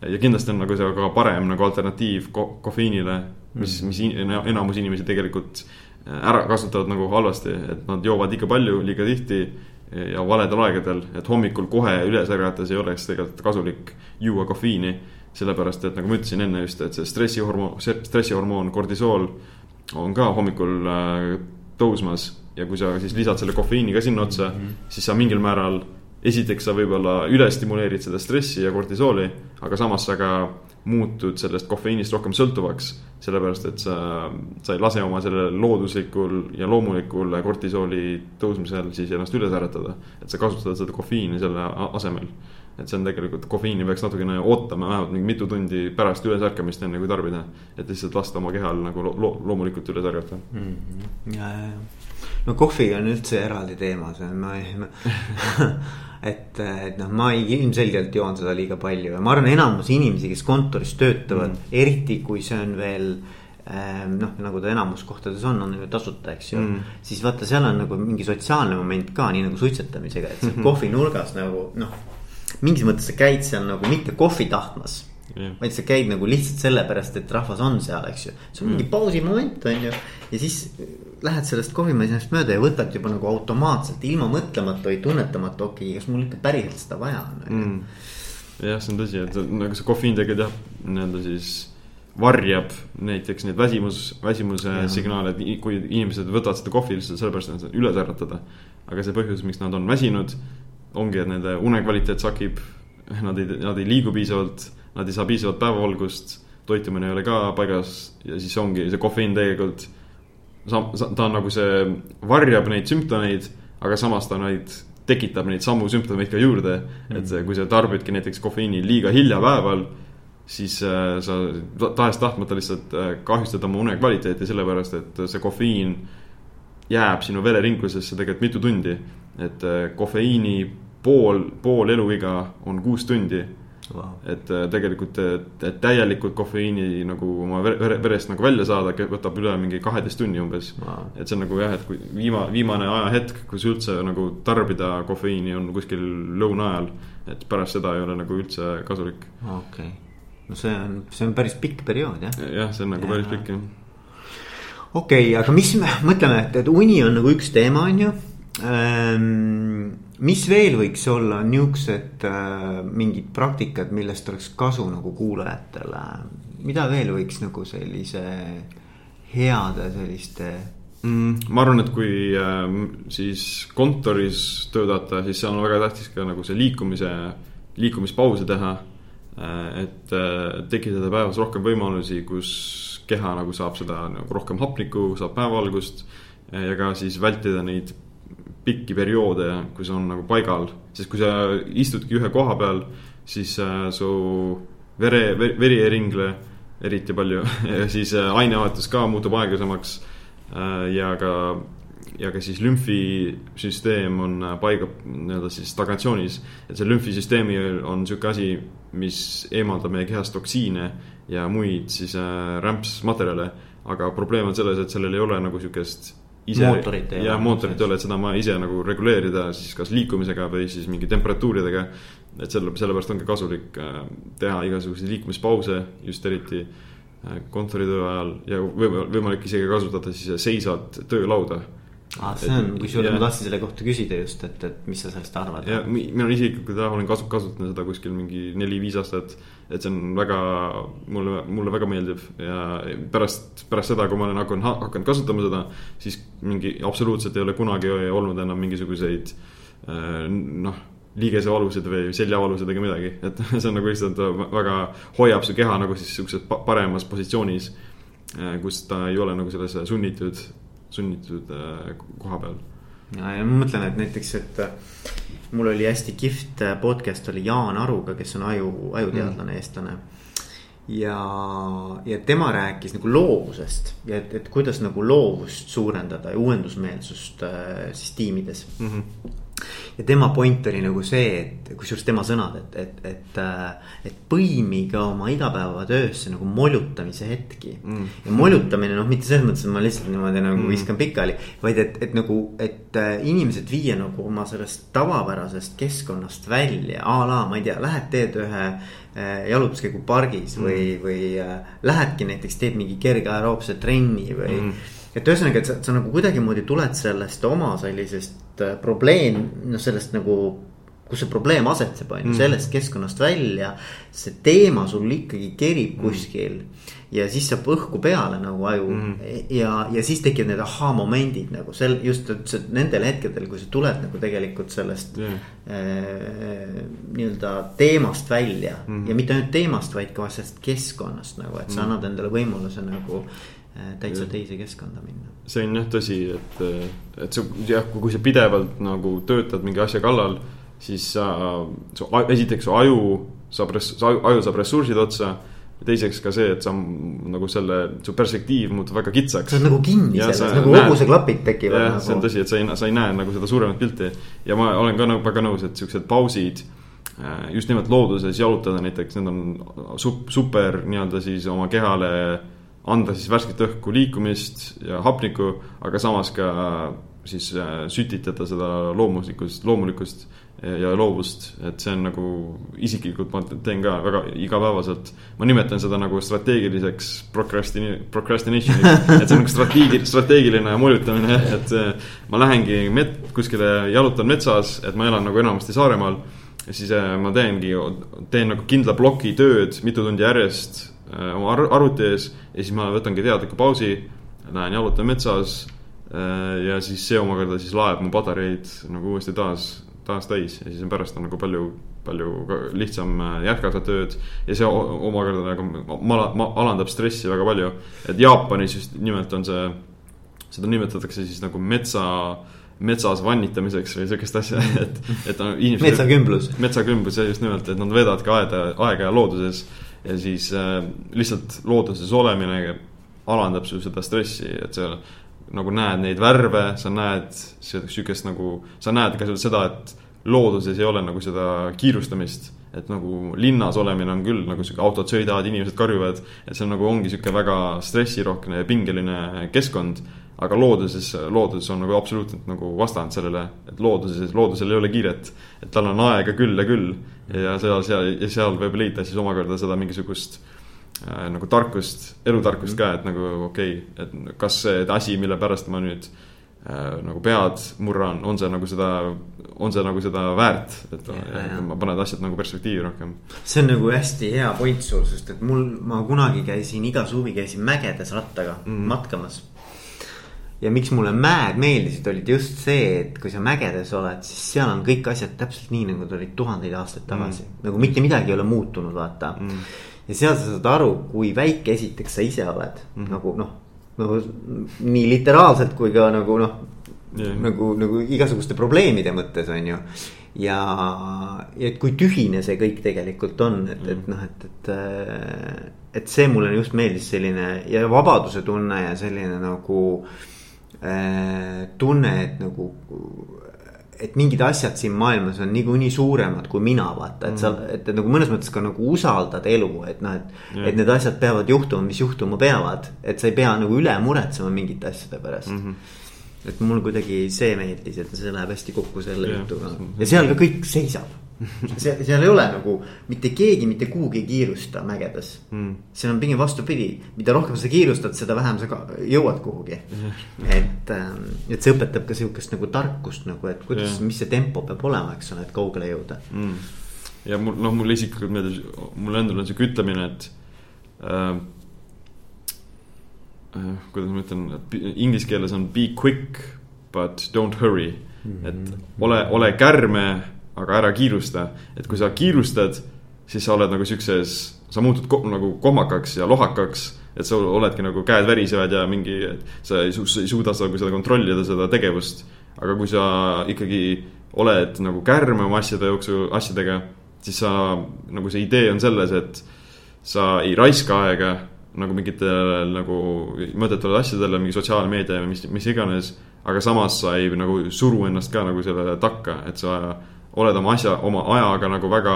ja kindlasti on nagu see ka parem nagu alternatiiv ko kofeiinile, mis, mm. mis enamus inimesi tegelikult äh, ära kasutavad nagu halvasti, et nad joovad liiga palju, liiga tihti ja valedel aegadel, et hommikul kohe üles ärgates ei oleks tegelikult kasulik juua kofeiini. sellepärast, et nagu ma ütlesin enne just, et see stressihormoon, stressihormoon kordisool on ka hommikul äh, tõusmas ja kui sa siis lisad selle kofeiini ka sinna otsa mm, -hmm. siis sa mingil määral esiteks sa võib-olla ülestimuleerid seda stressi ja kortisooli, aga samas sa ka muutud sellest kofeiinist rohkem sõltuvaks. sellepärast, et sa, sa ei lase oma sellel looduslikul ja loomulikul kortisooli tõusmisel siis ennast üles äratada. et sa kasutad seda kofeiini selle asemel. et see on tegelikult, kofeiini peaks natukene ootama vähemalt mingi mitu tundi pärast ülesärkamist, enne kui tarbida. et lihtsalt lasta oma kehal nagu lo loomulikult üles ärgata mm. -hmm. ja, ja, ja no kohviga on üldse eraldi teema, see on, ma ei et, et noh, ma ei, ilmselgelt joon seda liiga palju ja ma arvan, enamus inimesi, kes kontoris töötavad mm., eriti kui see on veel ähm, noh, nagu ta enamus kohtades on, on ju tasuta, eks ju mm.. siis vaata, seal on nagu mingi sotsiaalne moment ka, nii nagu suitsetamisega, et seal mm -hmm. kohvinurgas nagu noh. mingis mõttes sa käid seal nagu mitte kohvi tahtmas yeah.. vaid sa käid nagu lihtsalt sellepärast, et rahvas on seal, eks ju. see on mm. mingi pausimoment, on ju. ja siis lähed sellest kohvimasinast mööda ja võtad juba nagu automaatselt ilma mõtlemata või tunnetamata, okei okay,, kas mul ikka päriselt seda vaja on mm.. jah, see on tõsi, et nagu see kofeiin tegelikult jah, nii-öelda siis varjab näiteks neid väsimus, väsimuse ja. signaale, et kui inimesed võtavad seda kohvi lihtsalt sellepärast, et nad üles äratada. aga see põhjus, miks nad on väsinud, ongi, et nende unekvaliteet sakib, nad ei, nad ei liigu piisavalt nad ei saa piisavalt päevavalgust, toitumine ei ole ka paigas ja siis ongi see kofeiin tegelikult. Ta on nagu see, varjab neid sümptomeid, aga samas ta neid, tekitab neid samu sümptomeid ka juurde. Mm.. et kui sa tarbidki näiteks kofeiini liiga hilja päeval, siis äh, sa tahes-tahtmata lihtsalt äh, kahjustad oma une kvaliteeti, sellepärast et see kofeiin jääb sinu vereringlusesse tegelikult mitu tundi. et äh, kofeiini pool, pool eluiga on kuus tundi wow.. et äh, tegelikult, et täielikult kofeiini nagu oma vere, verest nagu välja saada, võtab üle mingi kaheteist tunni umbes wow.. et see on nagu jah, et kui viima-, viimane ajahetk, kus üldse nagu tarbida kofeiini on kuskil lõuna ajal. et pärast seda ei ole nagu üldse kasulik. okei okay., no see on, see on päris pikk periood jah. jah, see on nagu ja. päris pikk jah okei okay,, aga mis me mõtleme, et, et uni on nagu üks teema, on ju ähm, mis veel võiks olla niuksed äh, mingid praktikad, millest oleks kasu nagu kuulajatele, mida veel võiks nagu sellise heade selliste mm,? ma arvan, et kui äh, siis kontoris töötada, siis seal on väga tähtis ka nagu see liikumise, liikumispause teha äh,. et äh, tekitada päevas rohkem võimalusi, kus keha nagu saab seda nagu rohkem hapnikku, saab päevavalgust ja ka siis vältida neid pikki perioode, kui see on nagu paigal, sest kui sa istudki ühe koha peal, siis äh, su vere, veri ei ringle eriti palju ja siis äh, ainevahetus ka muutub aeglasemaks äh,. ja ka, ja ka siis lümfisüsteem on äh, paiga nii-öelda siis stagnatsioonis. et see lümfisüsteemi on sihuke asi, mis eemaldab meie kehast toksiine ja muid siis äh, rämpsmaterjale. aga probleem on selles, et sellel ei ole nagu sihukest ise. jah, mootorit ei ole, et seda ma ise nagu reguleerida siis kas liikumisega või siis mingi temperatuuridega. et selle, sellepärast ongi kasulik äh, teha igasuguseid liikumispause, just eriti äh, kontoritöö ajal ja võimalik isegi kasutada siis seisvat töölauda ah,. see on, kusjuures ma tahtsin selle kohta küsida just, et, et mis sa sellest arvad? ja mina isiklikult jah, olen kasu-, kasutanud seda kuskil mingi neli-viis aastat. Et see on väga, mulle, mulle väga meeldib ja pärast, pärast seda, kui ma olen hakanud, hakanud kasutama seda. siis mingi absoluutselt ei ole kunagi olnud enam mingisuguseid äh, noh liigesevalused või seljavalused ega midagi, et see on nagu lihtsalt väga hoiab su keha nagu siis sihukeses paremas positsioonis. Äh, kus ta ei ole nagu selles sunnitud sunnitud äh, koha peal. Ma mõtlen, et näiteks, et äh, mul oli hästi kihvt äh, podcast oli Jaan Aruga, kes on aju, ajuteadlane mm., eestlane ja, ja tema rääkis nagu loovusest ja et, et kuidas nagu loovust suurendada ja uuendusmeelsust äh, siis tiimides mm. -hmm ja tema point oli nagu see, et kusjuures tema sõnad, et, et, et, äh, et põimige oma igapäevatöösse nagu molutamise hetki mm.. ja molutamine noh, mitte selles mõttes, et ma lihtsalt niimoodi nagu mm. viskan pikali, vaid et, et nagu, et äh, inimesed viia nagu oma sellest tavapärasest keskkonnast välja a la, ma ei tea, lähed teed ühe äh, jalutuskäigu pargis mm. või, või lähedki näiteks teed mingi kerge aeroobse trenni või mm et ühesõnaga, et sa, sa nagu kuidagimoodi tuled sellest oma sellisest äh, probleem, noh sellest nagu kus see probleem asetseb, on ju, mm. sellest keskkonnast välja. see teema sul ikkagi kerib mm. kuskil ja siis saab õhku peale nagu aju mm. ja, ja siis tekivad need ahhaa-momendid nagu sel, just nendel hetkedel, kui sa tuled nagu tegelikult sellest yeah. äh, nii-öelda teemast välja mm. ja mitte ainult teemast, vaid ka sellest keskkonnast nagu, et sa mm. annad endale võimaluse nagu Äh, täitsa teise keskkonda minna. see on jah tõsi, et, et sa jah, kui sa pidevalt nagu töötad mingi asja kallal, siis sa, su esiteks su aju saab, aju saab ressursid otsa teiseks ka see, et sa nagu selle, su perspektiiv muutub väga kitsaks. sa oled nagu kinni ja selles, nagu hobuseklapid tekivad. jah nagu..., see on tõsi, et sa ei, sa ei näe nagu seda suuremat pilti. ja ma olen ka nagu väga nõus, et siuksed pausid äh, just nimelt looduses jalutada näiteks, need on super nii-öelda siis oma kehale anda siis värsket õhku, liikumist ja hapnikku, aga samas ka siis äh, sütitada seda loomuslikkust, loomulikkust ja loovust, et see on nagu isiklikult ma teen ka väga igapäevaselt. ma nimetan seda nagu strateegiliseks procrastini-, procrastination'iks, et see on nagu strateegi-, strateegiline molutamine, et ma lähengi met-, kuskile jalutan metsas, et ma elan nagu enamasti Saaremaal. ja siis äh, ma teengi, teen nagu kindla ploki tööd mitu tundi järjest Äh, oma arvuti ees ja siis ma võtangi teadliku pausi, lähen jalutan metsas. Äh, ja siis see omakorda siis laeb mu patareid nagu uuesti taas, taas täis ja siis on pärast on nagu palju, palju lihtsam äh, jätkata tööd. ja see omakorda nagu mala, ma, alandab stressi väga palju, et Jaapanis just nimelt on see, seda nimetatakse siis nagu metsa metsas vannitamiseks või sihukest asja, et, et on inimesed. metsakümblus. metsakümblus, jah, just nimelt, et nad veedavad ka aeda, aega looduses ja siis äh, lihtsalt looduses olemine alandab su seda stressi, et sa nagu näed neid värve, sa näed sihukest nagu, sa näed ka seda, et looduses ei ole nagu seda kiirustamist. et nagu linnas olemine on küll nagu sihuke autod sõidavad, inimesed karjuvad, et see on nagu ongi sihuke väga stressirohke ja pingeline keskkond aga looduses, looduses on nagu absoluutselt nagu vastand sellele, et looduses, loodusel ei ole kiiret. et tal on aega küll ja küll ja seal, seal ja seal võib leida siis omakorda seda mingisugust äh, nagu tarkust, elutarkust ka, et nagu okei okay,, et kas see asi, mille pärast ma nüüd äh, nagu pead murran, on see nagu seda, on see nagu seda väärt, et ja, ja. ma panen asjad nagu perspektiivi rohkem. see on nagu hästi hea point sul, sest et mul, ma kunagi käisin iga suvi käisin mägedes rattaga mm. matkamas ja miks mulle mäed meeldisid, olid just see, et kui sa mägedes oled, siis seal on kõik asjad täpselt nii, nagu nad olid tuhandeid aastaid tagasi mm.. nagu mitte midagi ei ole muutunud, vaata mm.. ja seal sa saad aru, kui väike esiteks sa ise oled mm. nagu noh, nagu nii literaalselt kui ka nagu noh yeah., nagu, nagu igasuguste probleemide mõttes on ju. ja, ja et kui tühine see kõik tegelikult on, et mm., et noh, et, et, et see mulle just meeldis selline ja vabaduse tunne ja selline nagu Äh, tunne, et nagu. et mingid asjad siin maailmas on niikuinii suuremad kui mina, vaata, et sa, mm. et nagu mõnes mõttes ka nagu usaldad elu, et noh, et yeah.. et need asjad peavad juhtuma, mis juhtuma peavad, et sa ei pea nagu üle muretsema mingite asjade pärast mm. -hmm et mul kuidagi see meeldis, et see läheb hästi kokku selle jutuga ja seal ka kõik seisab see, seal ei ole nagu mitte keegi mitte kuhugi ei kiirusta mägedes. Mm.. seal on pigem vastupidi, mida rohkem sa kiirustad, seda vähem sa jõuad kuhugi. Et, ähm, et see õpetab ka sihukest nagu tarkust nagu, et kuidas, mis see tempo peab olema, eks ole, et kaugele jõuda. Mm.. ja mul, noh, mulle isiklikult meeldis, mulle endale on sihuke ütlemine, et äh, äh, kuidas ma ütlen, inglise keeles on be quick but don't hurry. Mm. -hmm. et ole, ole kärme aga ära kiirusta. et kui sa kiirustad, siis sa oled nagu siukses, sa muutud ko nagu kohmakaks ja lohakaks. et sa oledki nagu käed värisevad ja mingi, sa ei, su ei suuda seda, seda kontrollida, seda tegevust. aga kui sa ikkagi oled nagu kärme oma asjade jooksul, asjadega, siis sa, nagu see idee on selles, et sa ei raiska aega nagu mingitele nagu mõttetavale asjadele, mingi sotsiaalmeedia või mis, mis iganes. aga samas sa ei nagu suru ennast ka nagu sellele takka, et sa oled oma asja, oma ajaga nagu väga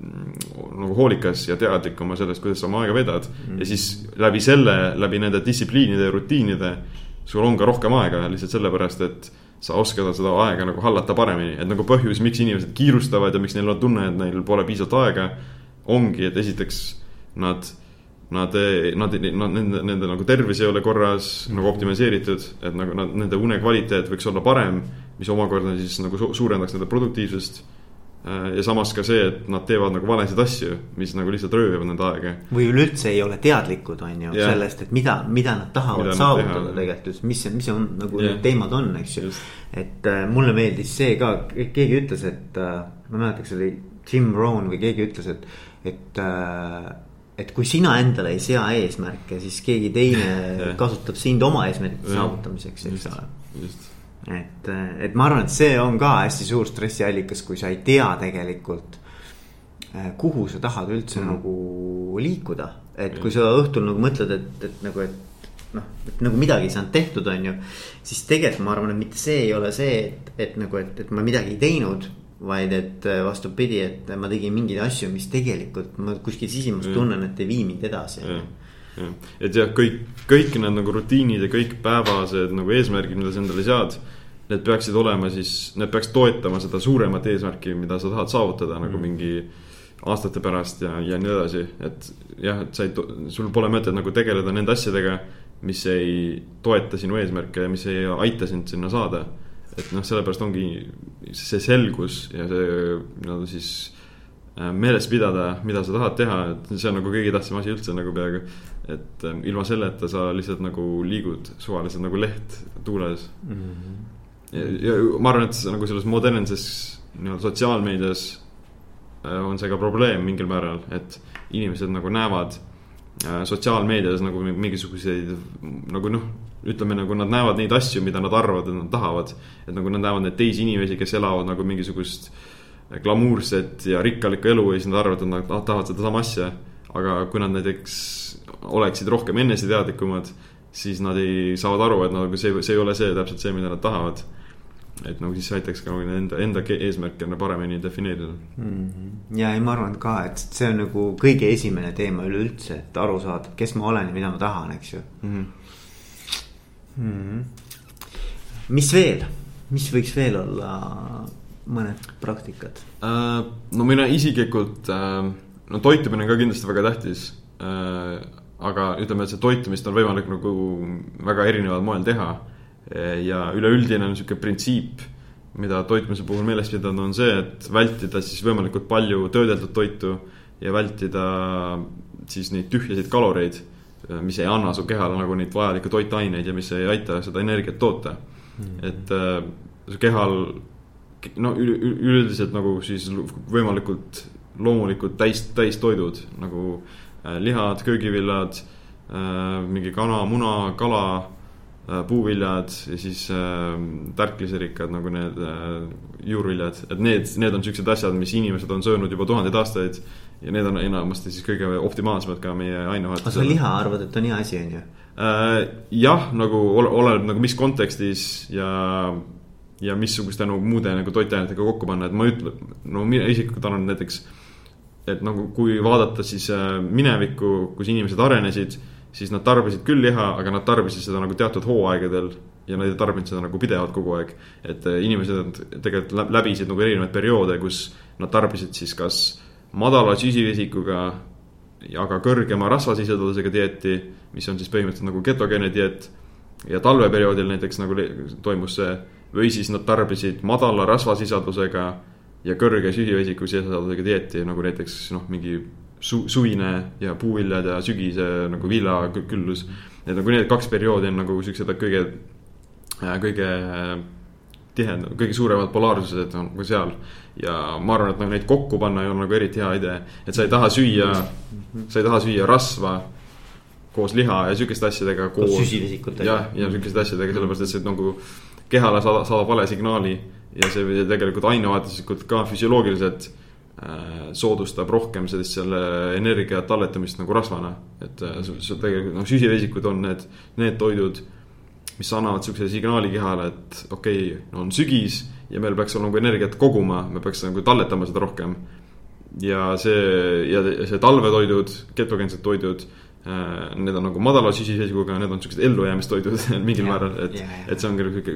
mm, nagu hoolikas ja teadlik oma sellest, kuidas sa oma aega vedad mm. ja siis läbi selle, läbi nende distsipliinide ja rutiinide sul on ka rohkem aega lihtsalt sellepärast, et sa oskad seda aega nagu hallata paremini, et nagu põhjus, miks inimesed kiirustavad ja miks neil on tunne, et neil pole piisavalt aega. ongi, et esiteks nad, nad, nad, nad, nende, nende nagu tervis ei ole korras mm. nagu optimiseeritud, et nagu nad, nende une kvaliteet võiks olla parem mis omakorda siis nagu su suurendaks nende produktiivsust. Äh, ja samas ka see, et nad teevad nagu valesid asju, mis nagu lihtsalt röövivad nende aega. või üleüldse ei ole teadlikud, on ju, sellest, et mida, mida nad tahavad mida saavutada nad tegelikult, mis, mis on nagu yeah. need teemad on, eks ju. et äh, mulle meeldis see ka, keegi ütles, et äh, ma ei mäleta, kas oli Jim Rohn või keegi ütles, et, et äh, et kui sina endale ei sea eesmärke, siis keegi teine kasutab sind oma eesmärkide saavutamiseks, eks ole. just et, et ma arvan, et see on ka hästi suur stressiallikas, kui sa ei tea tegelikult. Eh, kuhu sa tahad üldse mm. nagu liikuda, et kui sa õhtul nagu mõtled, et, et nagu, et noh, et nagu midagi ei saanud tehtud, on ju. siis tegelikult ma arvan, et mitte see ei ole see, et, et nagu, et, et ma midagi ei teinud vaid et eh, vastupidi, et ma tegin mingeid asju, mis tegelikult ma kuskil sisimas tunnen, et ei vii mind edasi. jah, et jah, kõik, kõik need nagu rutiinid ja kõik päevased nagu eesmärgid, mida sa endale sead need peaksid olema siis, need peaks toetama seda suuremat eesmärki, mida sa tahad saavutada mm. nagu mingi aastate pärast ja, ja nii edasi, et jah, et sa ei, sul pole mõtet nagu tegeleda nende asjadega, mis ei toeta sinu eesmärke ja mis ei aita sind sinna saada. et noh, sellepärast ongi see selgus ja see nii-öelda siis äh, meeles pidada, mida sa tahad teha, et see on nagu kõige tähtsam asi üldse nagu peaaegu. Et äh, ilma selleta sa lihtsalt nagu liigud suvaliselt nagu leht tuules mm. -hmm ja, ja ma arvan, et nagu selles modernses nii-öelda sotsiaalmeedias äh, on see ka probleem mingil määral, et inimesed nagu näevad äh, sotsiaalmeedias nagu mingisuguseid nagu noh, ütleme nagu nad näevad neid asju, mida nad arvavad, et nad tahavad. et nagu nad näevad neid teisi inimesi, kes elavad nagu mingisugust glamuurset ja rikkalikku elu ja siis nad arvavad, et nad tahavad sedasama asja. Aga kui nad näiteks oleksid rohkem eneseteadlikumad, siis nad ei, saavad aru, et nagu see, see ei ole see täpselt see, mida nad tahavad et nagu siis aitaks ka nagu enda, enda eesmärke paremini defineerida mm. -hmm. ja ei, ma arvan ka, et see on nagu kõige esimene teema üleüldse, et aru saada, kes ma olen ja mida ma tahan, eks ju mm. -hmm. Mm -hmm. mis veel, mis võiks veel olla mõned praktikad uh,? no mina isiklikult uh,, no toitumine on ka kindlasti väga tähtis uh,. aga ütleme, et see toitumist on võimalik nagu väga erineval moel teha ja üleüldine niisugune printsiip, mida toitmise puhul meeles pidada, on see, et vältida siis võimalikult palju töödeldud toitu ja vältida siis neid tühjasid kaloreid, mis ei anna su kehale nagu neid vajalikke toitaineid ja mis ei aita seda energiat toota mm. -hmm. et äh, su kehal no üleüldiselt nagu siis võimalikult loomulikult täis, täistoidud nagu äh, lihad, köögiviljad äh,, mingi kana, muna, kala Äh, puuviljad ja siis äh, tärkliserikkad nagu need äh, juurviljad, et need, need on siuksed asjad, mis inimesed on söönud juba tuhandeid aastaid. ja need on enamasti siis kõige optimaalsemad ka meie ainevahetusel. aga sa liha arvad, et on hea asi, on ju? Äh, jah, nagu oleneb nagu mis kontekstis ja, ja missuguste nagu muude nagu toitainetega kokku panna, et ma ütlen, no mina isiklikult arvan näiteks. Et nagu, kui vaadata siis minevikku, kus inimesed arenesid siis nad tarbisid küll liha, aga nad tarbisid seda nagu teatud hooaegadel ja nad ei tarbinud seda nagu pidevalt kogu aeg. et äh, inimesed tegelikult läbisid nagu erinevaid perioode, kus nad tarbisid siis kas madala süsivesikuga, aga kõrgema rasvasisaldusega dieeti, mis on siis põhimõtteliselt nagu ketogeene dieet. ja talveperioodil näiteks nagu toimus see või siis nad tarbisid madala rasvasisaldusega ja kõrge süsivesiku sisaldusega dieeti nagu näiteks noh, mingi su-, suvine ja puuviljad ja sügise nagu viljaküllus. Need nagu need kaks perioodi on nagu siuksed kõige, äh, kõige tihedam, kõige suuremad polaarsused on nagu seal. ja ma arvan, et nagu neid kokku panna ei ole nagu eriti hea idee, et sa ei taha süüa, sa ei taha süüa rasva koos liha ja sihukeste asjadega. koos süsivesikutega. jah, ja sihukeste asjadega, sellepärast et see nagu kehale saadab, saadab vale signaali ja see tegelikult ainevaatuslikult ka füsioloogiliselt Äh, soodustab rohkem sellist selle energia talletamist nagu rasvana. et äh, see tegelikult noh, süsivesikud on need, need toidud, mis annavad sihukese signaali kehale, et okei okay,, no on sügis ja meil peaks olema nagu energiat koguma, me peaks nagu talletama seda rohkem. ja see, ja see talvetoidud, ketogeensed toidud need on nagu madala süsivesikuga, need on siuksed ellujäämistoidud mingil määral, et yeah,, yeah. et see on küll sihuke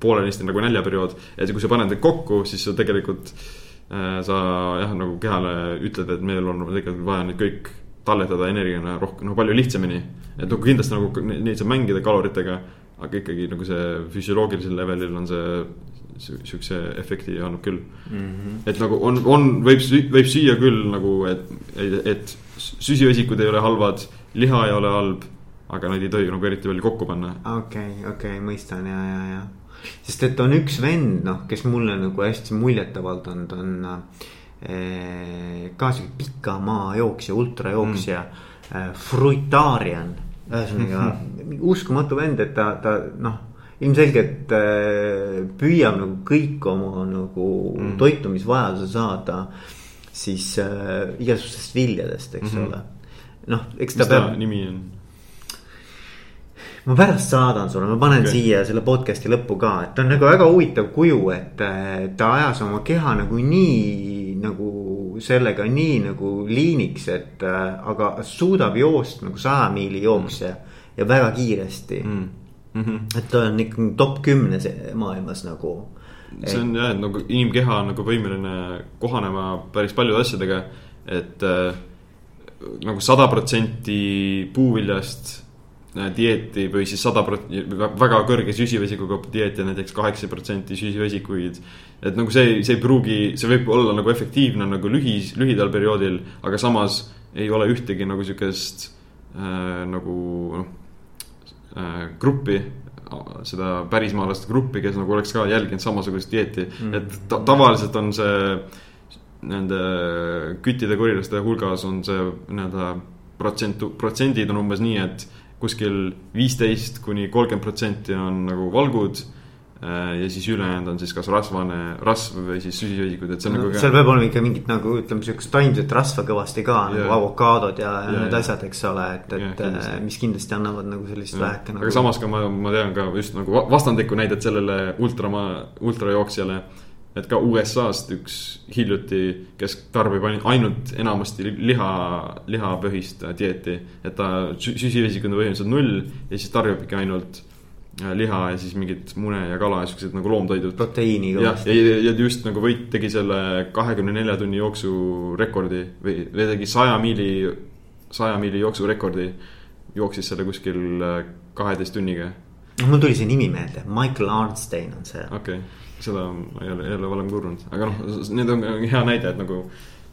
poolenisti nagu näljaperiood. et kui sa paned need kokku, siis sa tegelikult äh, Äh, sa jah, nagu kehale ütled, et meil on tegelikult vaja neid kõik talletada energiana rohkem, no palju lihtsamini. et nagu kindlasti nagu neid saab mängida kaloritega, aga ikkagi nagu see füsioloogilisel levelil on see siukse efekti annab küll mm. -hmm. et nagu on, on, võib, võib süüa küll nagu, et, et süsivesikud ei ole halvad, liha ei ole halb, aga neid ei tohi nagu eriti palju kokku panna. okei okay,, okei okay,, mõistan ja, ja, ja sest et on üks vend, noh, kes mulle nagu hästi muljet avaldanud on äh, ka sihuke pika maa jooksja, ultrajooksja mm. äh,, Fruitarian. ühesõnaga uskumatu vend, et ta, ta noh ilmselgelt äh, püüab nagu kõik oma nagu mm. toitumisvajaduse saada siis äh, igasugustest viljadest, eks mm -hmm. ole. Noh, eks ta Mis peab. nimi on? ma pärast saadan sulle, ma panen okay. siia selle podcast'i lõppu ka, et ta on nagu väga huvitav kuju, et ta ajas oma keha nagu nii nagu sellega nii nagu liiniks, et aga suudab joosta nagu saja miili jooksja mm. ja väga kiiresti mm.. Mm -hmm. et ta on ikka top kümnes maailmas nagu. see on jah, et nagu inimkeha on nagu võimeline kohanema päris paljude asjadega, et äh, nagu sada protsenti puuviljast Äh, dieeti või siis sada protsenti, väga kõrge süsivesikuga dieeti, näiteks kaheksa protsenti süsivesikuid. et nagu see, see ei pruugi, see võib olla nagu efektiivne nagu lühis, lühidal perioodil, aga samas ei ole ühtegi nagu sihukest äh, nagu noh äh, gruppi seda pärismaalaste gruppi, kes nagu oleks ka jälginud samasugust dieeti mm, -hmm. et ta, tavaliselt on see nende küttide korilaste hulgas on see nii-öelda protsent, protsendid on umbes nii, et kuskil viisteist kuni kolmkümmend protsenti on nagu valgud äh, ja siis ülejäänud on siis kas rasvane, rasv või siis süsivesikud, et see on no, nagu. seal peab olema ikka mingit nagu ütleme, sihukest taimset rasva kõvasti ka yeah. nagu avokaadod ja, ja need asjad, eks ole, et, et yeah, äh, mis kindlasti annavad nagu sellist väheke nagu. aga samas ka ma, ma tean ka just nagu vastandlikku näidet sellele ultramaa, ultrajooksjale et ka USA-st üks hiljuti, kes tarbib ainult enamasti liha, lihapõhist dieeti. et ta süsivesikuid on põhimõtteliselt null ja siis tarbibki ainult äh, liha ja siis mingit mune ja kala ja siuksed nagu loomtoidud. proteiini kõvasti. ja, ja, ja just nagu võit tegi selle kahekümne nelja tunni jooksu rekordi või, või tegi saja miili, saja miili jooksu rekordi. jooksis selle kuskil äh, kaheteist tunniga. mul tuli see nimi meelde, Michael Arnstein on see. okei okay seda ma ei ole, ole varem kuulnud, aga noh, need on hea näide, et nagu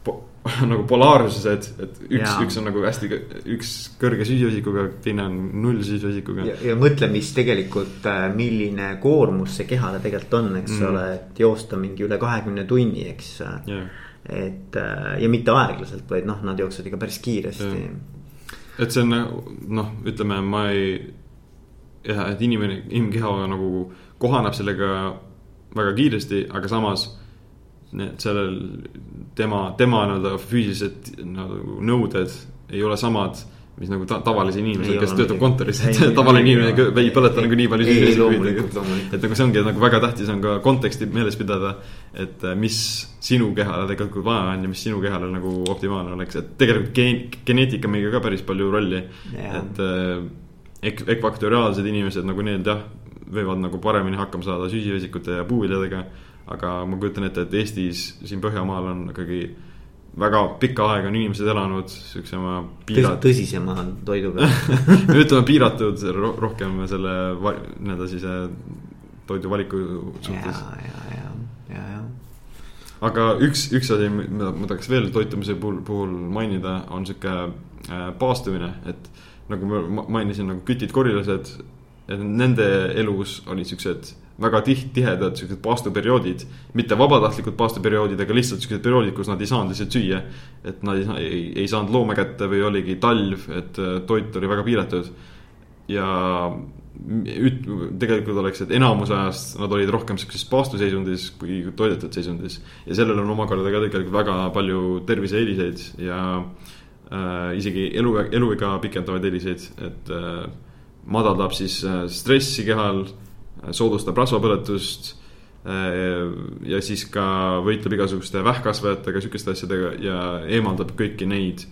po, nagu polaarsused, et üks, üks on nagu hästi, üks kõrge süsivesikuga, teine on null süsivesikuga. ja, mõtle, mis tegelikult, äh, milline koormus see kehale tegelikult on, eks mm. ole, et joosta mingi üle kahekümne tunni, eks. Yeah.. et äh, ja mitte aeglaselt, vaid noh, nad jooksevad ikka päris kiiresti. Yeah.. et see on noh, ütleme, ma ei, jah, et inimene, inimkeha nagu kohaneb sellega väga kiiresti, aga samas need sellel tema, tema nii-öelda füüsilised nagu nõuded ei ole samad mis nagu ta, tavalise inimese, kes töötab kontoris, et tavaline inimene ei põleta nagu nii palju süüa. et nagu see ongi nagu väga tähtis on ka konteksti meeles pidada. et äh, mis sinu kehale tegelikult vaja on ja mis sinu kehale nagu optimaalne oleks, et tegelikult geen-, geneetika mängiga ka päris palju rolli. et äh, ek-, ekvaktoriaalsed inimesed nagu need jah, võivad nagu paremini hakkama saada süsivesikute ja puuviljadega. aga ma kujutan ette, et Eestis, siin Põhjamaal on ikkagi väga pikka aega on inimesed elanud siukse oma piirat-. tõsisema toidu peal ütleme piiratud rohkem selle nii-öelda siis äh, toiduvaliku suhtes. ja, ja, ja, ja, ja. aga üks, üks asi, mida ma tahaks veel toitumise puhul, puhul mainida, on sihuke äh, paastumine, et nagu ma mainisin nagu kütid, korilased, nende elus olid siuksed väga tiht-, tihedad siuksed paastuperioodid. mitte vabatahtlikud paastuperioodid, aga lihtsalt siuksed perioodid, kus nad ei saanud lihtsalt süüa. et nad ei, ei, ei saanud looma kätte või oligi talv, et äh, toit oli väga piiratud. ja üt-, tegelikult oleks, et enamus ajast nad olid rohkem siukses paastuseisundis kui toidetud seisundis. ja sellel on omakorda ka tegelikult väga palju terviseeeliseid ja äh, isegi elu, eluiga pikendavaid eeliseid, et äh, madaldab siis äh, stressi kehal soodustab rasvapõletust äh, ja siis ka võitleb igasuguste vähkkasvajatega, sihukeste asjadega ja eemaldab kõiki neid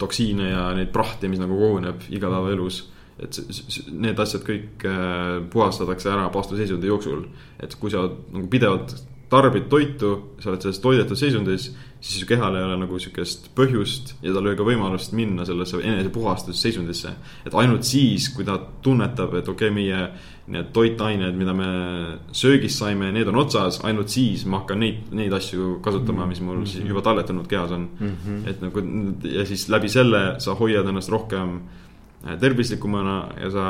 toksiine ja neid prahti, mis nagu koguneb igapäevaelus. et need asjad kõik äh, puhastatakse ära paastuseisundi jooksul. et kui sa nagu pidevalt tarbid toitu, sa oled selles toidetud seisundis, siis su kehal ei ole nagu sihukest põhjust ja tal ei ole ka võimalust minna sellesse enesepuhastusseisundisse. et ainult siis, kui ta tunnetab, et okei okay,, meie need toitained, mida me söögist saime, need on otsas, ainult siis ma hakkan neid, neid asju kasutama, mis mul siis juba talletanud kehas on mm. -hmm. et nagu ja siis läbi selle sa hoiad ennast rohkem Äh, tervislikumana ja sa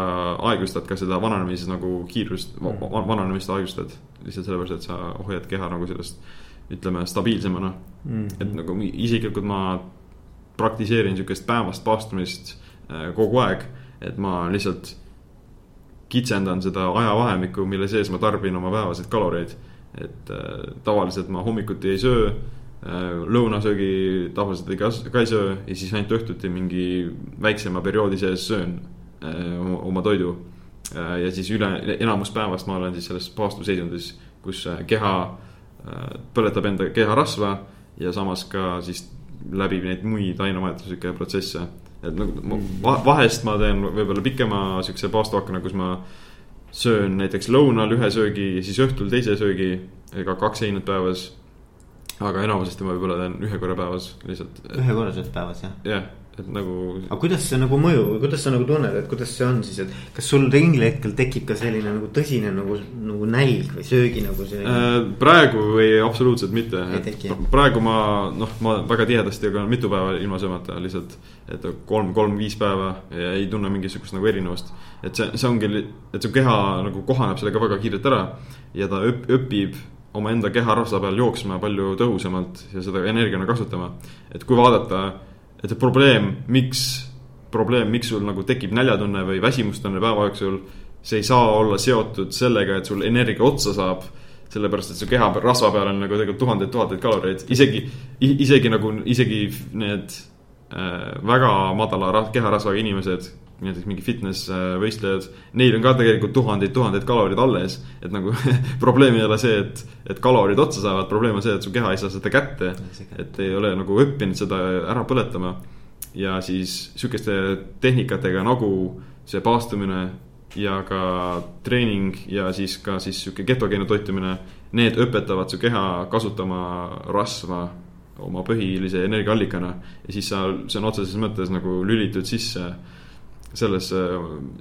aeglustad ka seda vananemises nagu kiirust mm., vananemist aeglustad. lihtsalt sellepärast, et sa hoiad keha nagu sellest, ütleme, stabiilsemana mm.. et nagu isiklikult ma praktiseerin sihukest päevast paastumist äh, kogu aeg, et ma lihtsalt kitsendan seda ajavahemikku, mille sees ma tarbin oma päevaseid kaloreid. et äh, tavaliselt ma hommikuti ei söö Äh, lõunasöögi tavaliselt ei ka, ka ei söö ja siis ainult õhtuti mingi väiksema perioodi sees söön äh, oma, toidu. Äh, ja siis üle, enamus päevast ma olen siis selles paastuseisundis, kus keha põletab enda keha rasva ja samas ka siis läbib neid muid ainevahetuslikke protsesse. et nagu ma vahest ma teen võib-olla pikema siukse paastuakna, kus ma söön näiteks lõunal ühe söögi ja siis õhtul teise söögi, ega kaks heinet päevas aga enamusesti ma võib-olla teen ühe korra päevas lihtsalt. ühe korra sööd päevas jah? jah, et nagu. aga kuidas see nagu mõjub kuidas sa nagu tunned, et kuidas see on siis, et kas sul mingil hetkel tekib ka selline nagu tõsine nagu, nagu nälg või söögi nagu selline äh,? praegu ei, absoluutselt mitte. praegu ma noh, ma väga tihedasti olen mitu päeva ilma söömata lihtsalt. et kolm, kolm-viis päeva ja ei tunne mingisugust nagu erinevust. et see, see ongi, et su keha nagu kohaneb sellega väga kiirelt ära ja ta õp, õpib omaenda keharasva peal jooksma palju tõhusamalt ja seda energiana kasutama. et kui vaadata, et see probleem, miks, probleem, miks sul nagu tekib näljatunne või väsimustunne päeva jooksul. see ei saa olla seotud sellega, et sul energia otsa saab. sellepärast, et su keha rasva peal on nagu tegelikult tuhandeid-tuhandeid kaloreid, isegi, isegi nagu isegi need äh, väga madala keharasvaga inimesed näiteks mingi fitness võistlejad, neil on ka tegelikult tuhandeid-tuhandeid kaloreid alles. et nagu probleem ei ole see, et, et kalorid otsa saavad, probleem on see, et su keha ei saa seda kätte. et ei ole nagu õppinud seda ära põletama. ja siis sihukeste tehnikatega nagu see paastumine ja ka treening ja siis ka siis sihuke ketogeene toitumine. Need õpetavad su keha kasutama rasva oma põhilise energiaallikana ja siis sa, see on otseses mõttes nagu lülitud sisse sellesse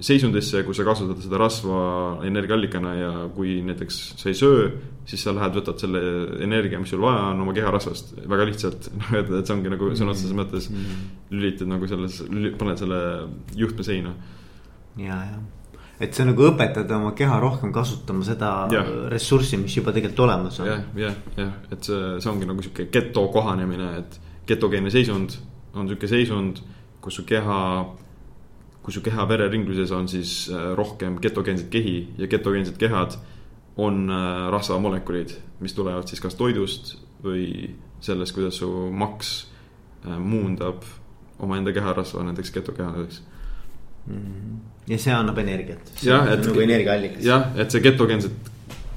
seisundisse, kus sa kasutad seda rasva energiaallikana ja kui näiteks sa ei söö, siis sa lähed, võtad selle energia, mis sul vaja on oma keharasvast väga lihtsalt, noh, et, et see ongi nagu sõna otseses mõttes mm. lülitad nagu selles, paned selle juhtme seina. ja, ja, et sa nagu õpetad oma keha rohkem kasutama seda ja. ressurssi, mis juba tegelikult olemas on. jah, jah, jah, et see, see ongi nagu sihuke geto kohanemine, et getogeenne seisund on sihuke seisund, kus su keha kui su keha vereringluses on siis äh, rohkem ketogeenseid kehi ja ketogeensed kehad on äh, rasvamolekulid, mis tulevad siis kas toidust või sellest, kuidas su maks äh, muundab omaenda keha rasva näiteks ketokehadeks mm. -hmm. ja see annab energiat. jah, et nagu energiaallikas. jah, et see ketogeenset,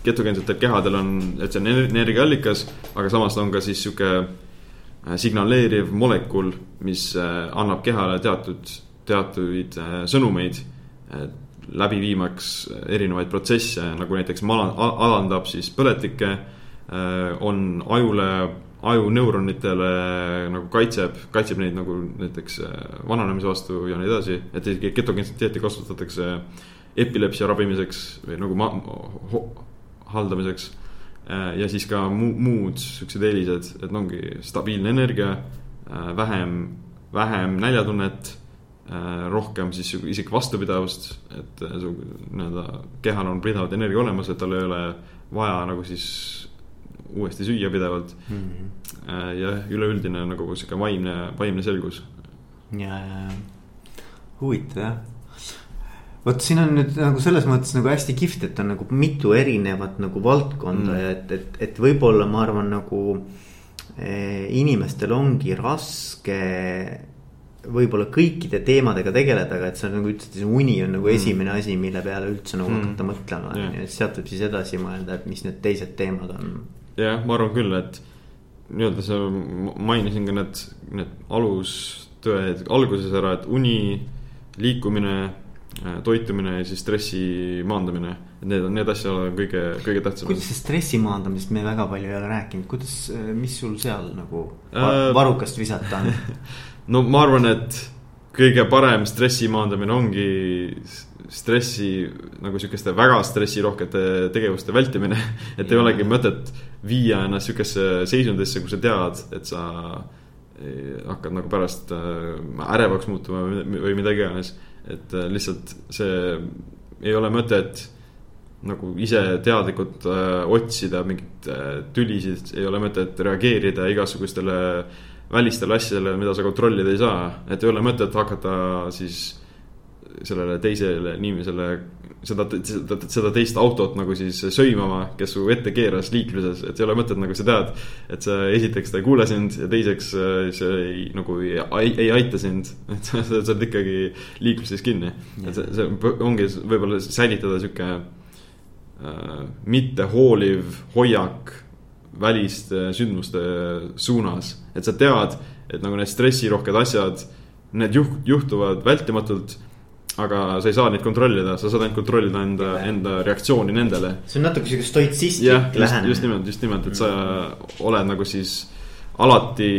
ketogeensetel kehadel on, et see on energiaallikas, aga samas ta on ka siis sihuke signaleeriv molekul, mis annab kehale teatud, teatuid äh, sõnumeid. läbi viimaks erinevaid protsesse, nagu näiteks alandab siis põletikke, on ajule ajuneuronitele nagu kaitseb, kaitseb neid nagu näiteks äh, vananemise vastu ja nii edasi. et isegi ketogeenset dieeti kasutatakse epilepsia ravimiseks või nagu ma, haldamiseks. Äh, ja siis ka mu, muud siuksed eelised, et ongi stabiilne energia, äh, vähem, vähem näljatunnet rohkem siis isegi vastupidavust, et su nii-öelda kehal on pidevat energia olemas, et tal ei ole vaja nagu siis uuesti süüa pidevalt mm. -hmm. ja üleüldine nagu sihuke vaimne, vaimne selgus. ja, ja, ja huvitav jah vot siin on nüüd nagu selles mõttes nagu hästi kihvt, et on nagu mitu erinevat nagu valdkonda mm. ja et, et, et võib-olla ma arvan nagu eh, inimestel ongi raske võib-olla kõikide teemadega tegeleda, aga et sa nagu ütlesid, see uni on nagu mm. esimene asi, mille peale üldse nagu mm. hakata mõtlema yeah., on ju, et sealt võib siis edasi mõelda, et mis need teised teemad on jah, ma arvan küll, et nii-öelda sa mainisin ka need, need alustõed alguses ära, et uni, liikumine, äh, toitumine ja siis stressi maandamine. et need on, need asjad on kõige, kõige tähtsamad. kuidas see stressi maandamisest me väga palju ei ole rääkinud, kuidas, äh, mis sul seal nagu äh, varrukast visata on no ma arvan, et kõige parem stressi maandamine ongi stressi nagu sihukeste väga stressirohkete tegevuste vältimine. et ei olegi mõtet viia ennast sihukesse seisundisse, kus sa tead, et sa eh, hakkad nagu pärast eh, ärevaks muutuma või midagi iganes. et eh, lihtsalt see ei ole mõtet nagu ise teadlikult äh, otsida mingeid äh, tülisid, ei ole mõtet reageerida igasugustele välistele asjadele, mida sa kontrollida ei saa. et ei ole mõtet hakata siis sellele teisele inimesele seda, seda, seda teist autot nagu siis sõimama, kes su ette keeras liikluses, et ei ole mõtet, nagu sa tead. et sa esiteks ta ei kuule sind ja teiseks äh, see ei, nagu ei, ei, aita sind, et sa, sa oled ikkagi liikluses kinni. et see, see ongi võib-olla säilitada sihuke äh, mittehooliv hoiak väliste sündmuste suunas, et sa tead, et nagu need stressirohked asjad, need juht-, juhtuvad vältimatult aga sa ei saa neid kontrollida, sa saad ainult kontrollida enda, enda reaktsiooni nendele. see on natuke sihuke stoitsistlik lähenemine. just nimelt, just nimelt, et sa oled nagu siis alati,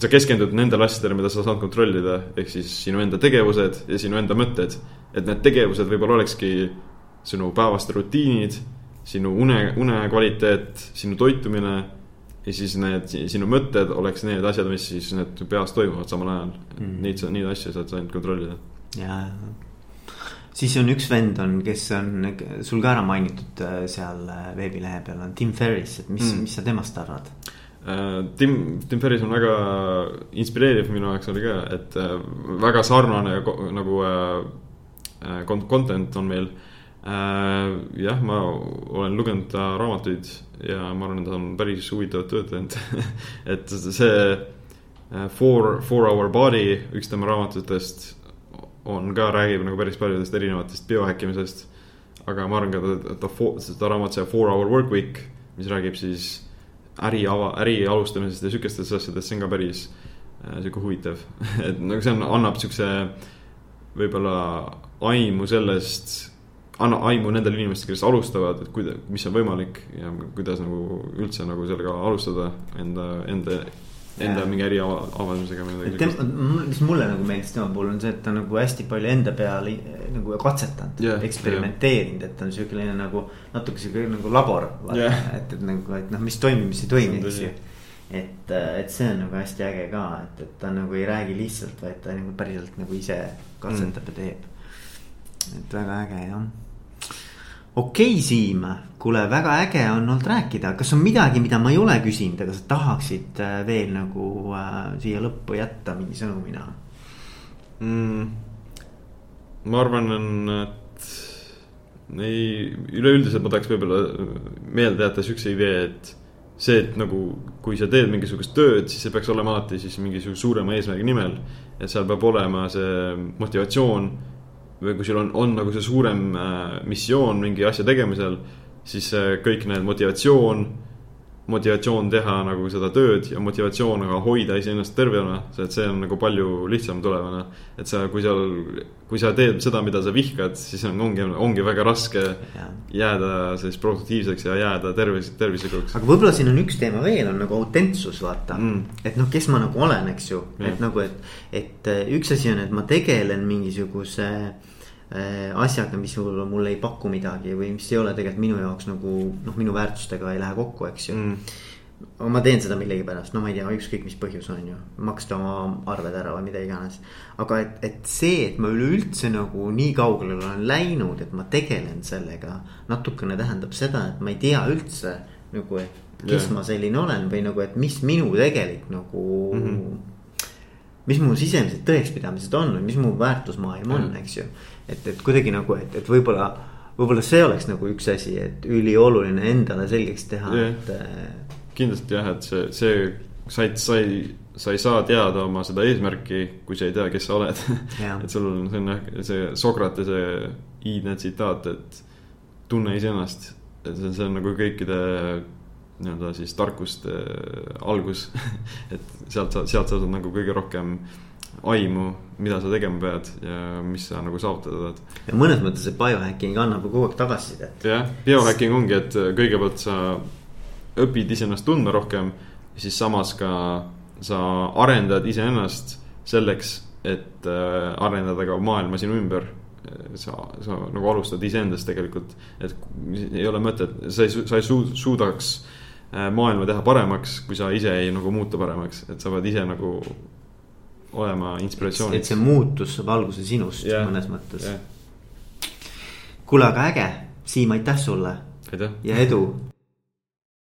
sa keskendud nendele asjadele, mida sa saad kontrollida, ehk siis sinu enda tegevused ja sinu enda mõtted. et need tegevused võib-olla olekski sinu päevaste rutiinid, sinu une, une kvaliteet, sinu toitumine ja siis need sinu mõtted oleks need asjad, mis siis need peas toimuvad samal ajal mm.. Neid, neid asju saad sa ainult kontrollida ja, siis on üks vend on, kes on sul ka ära mainitud äh, seal äh, veebilehe peal on Tim Ferris, et mis mm., mis sa temast arvad? Äh, Tim, Tim Ferris on väga inspireeriv minu jaoks oli ka, et väga sarnane nagu content on meil. Jah, ma olen lugenud ta raamatuid ja ma arvan, et ta on päris huvitavat tööd teinud et see Four, Four Hour Body, üks tema raamatutest on ka, räägib nagu päris paljudest erinevatest biohäkkimisest. aga ma arvan ka, et ta, ta raamat, see Four Hour Work Week, mis räägib siis äri ava, äri alustamisest ja sihukestest asjadest, see on ka päris äh, sihuke huvitav et nagu see on, annab sihukese võib-olla aimu sellest, annab aimu nendele inimestele, kes alustavad, et kuida-, mis on võimalik ja kuidas nagu üldse nagu sellega alustada enda, enda enda mingi äriavaldusega või midagi sellist. mis mulle nagu meeldis tema puhul on see, et ta nagu hästi palju enda peal nagu katsetanud yeah,, eksperimenteerinud yeah., et ta on siukene nagu natuke siuke nagu labor yeah.. et, et nagu, et noh, mis toimib, mis ei toimi, eks ju. et, et see on nagu hästi äge ka, et, et ta nagu ei räägi lihtsalt, vaid ta nagu päriselt nagu ise katsetab mm. ja teeb. et väga äge jah okei okay,, Siim, kuule, väga äge on olnud rääkida, kas on midagi, mida ma ei ole küsinud, aga sa tahaksid äh, veel nagu äh, siia lõppu jätta mingi sõnumina mm,? ma arvan, et ei, üleüldiselt ma tahaks võib-olla meelde jätta siukse idee, et see, et nagu, kui sa teed mingisugust tööd, siis see peaks olema alati siis mingisuguse suurema eesmärgi nimel. et seal peab olema see motivatsioon või kui sul on, on nagu see suurem äh, missioon mingi asja tegemisel, siis äh, kõik need motivatsioon motivatsioon teha nagu seda tööd ja motivatsioon aga hoida iseennast tervena, et see on nagu palju lihtsam tulevane. et sa, kui seal, kui sa teed seda, mida sa vihkad, siis on, ongi, ongi väga raske ja. jääda siis produktiivseks ja jääda tervis, tervislikuks. aga võib-olla siin on üks teema veel, on nagu autentsus, vaata mm.. et noh, kes ma nagu olen, eks ju, et nagu, et, et üks asi on, et ma tegelen mingisuguse äh, Äh, asjaga, mis võib-olla mulle ei paku midagi või mis ei ole tegelikult minu jaoks nagu noh, minu väärtustega ei lähe kokku, eks ju mm. aga ma teen seda millegipärast, no ma ei tea, ükskõik mis põhjus on ju, maksta oma arved ära või mida iganes. aga et, et see, et ma üleüldse nagu nii kaugele olen läinud, et ma tegelen sellega, natukene tähendab seda, et ma ei tea üldse nagu, et kes yeah. ma selline olen või nagu, et mis minu tegelik nagu mm. -hmm mis mu sisemised tõekspidamised on või mis mu väärtusmaailm on, eks ju et, et kuidagi nagu, et, et võib-olla, võib-olla see oleks nagu üks asi, et ülioluline endale selgeks teha yeah., et. Äh, kindlasti jah, et see, see, sa ei, sa ei, sa saa teada oma seda eesmärki, kui sa ei tea, kes sa oled et sul on, see on jah, see Sokratese iidne tsitaat, et tunne iseennast, et see, see on nagu kõikide nii-öelda siis tarkuste algus et sealt sa, sealt saad nagu kõige rohkem aimu, mida sa tegema pead ja mis sa nagu saavutada tahad. ja mõnes mõttes see biohacking annab kogu aeg tagasisidet. jah, biohacking ongi, et kõigepealt sa õpid iseennast tundma rohkem, siis samas ka sa arendad iseennast selleks, et äh, arendada ka maailma sinu ümber sa, sa nagu alustad iseendast tegelikult, et ei ole mõtet, sa ei, sa ei suudaks äh, maailma teha paremaks, kui sa ise ei nagu muutu paremaks, et sa pead ise nagu olema inspiratsiooniks. et see muutus saab alguse sinust yeah. mõnes mõttes yeah.. kuule, aga äge, Siim, aitäh sulle. ja edu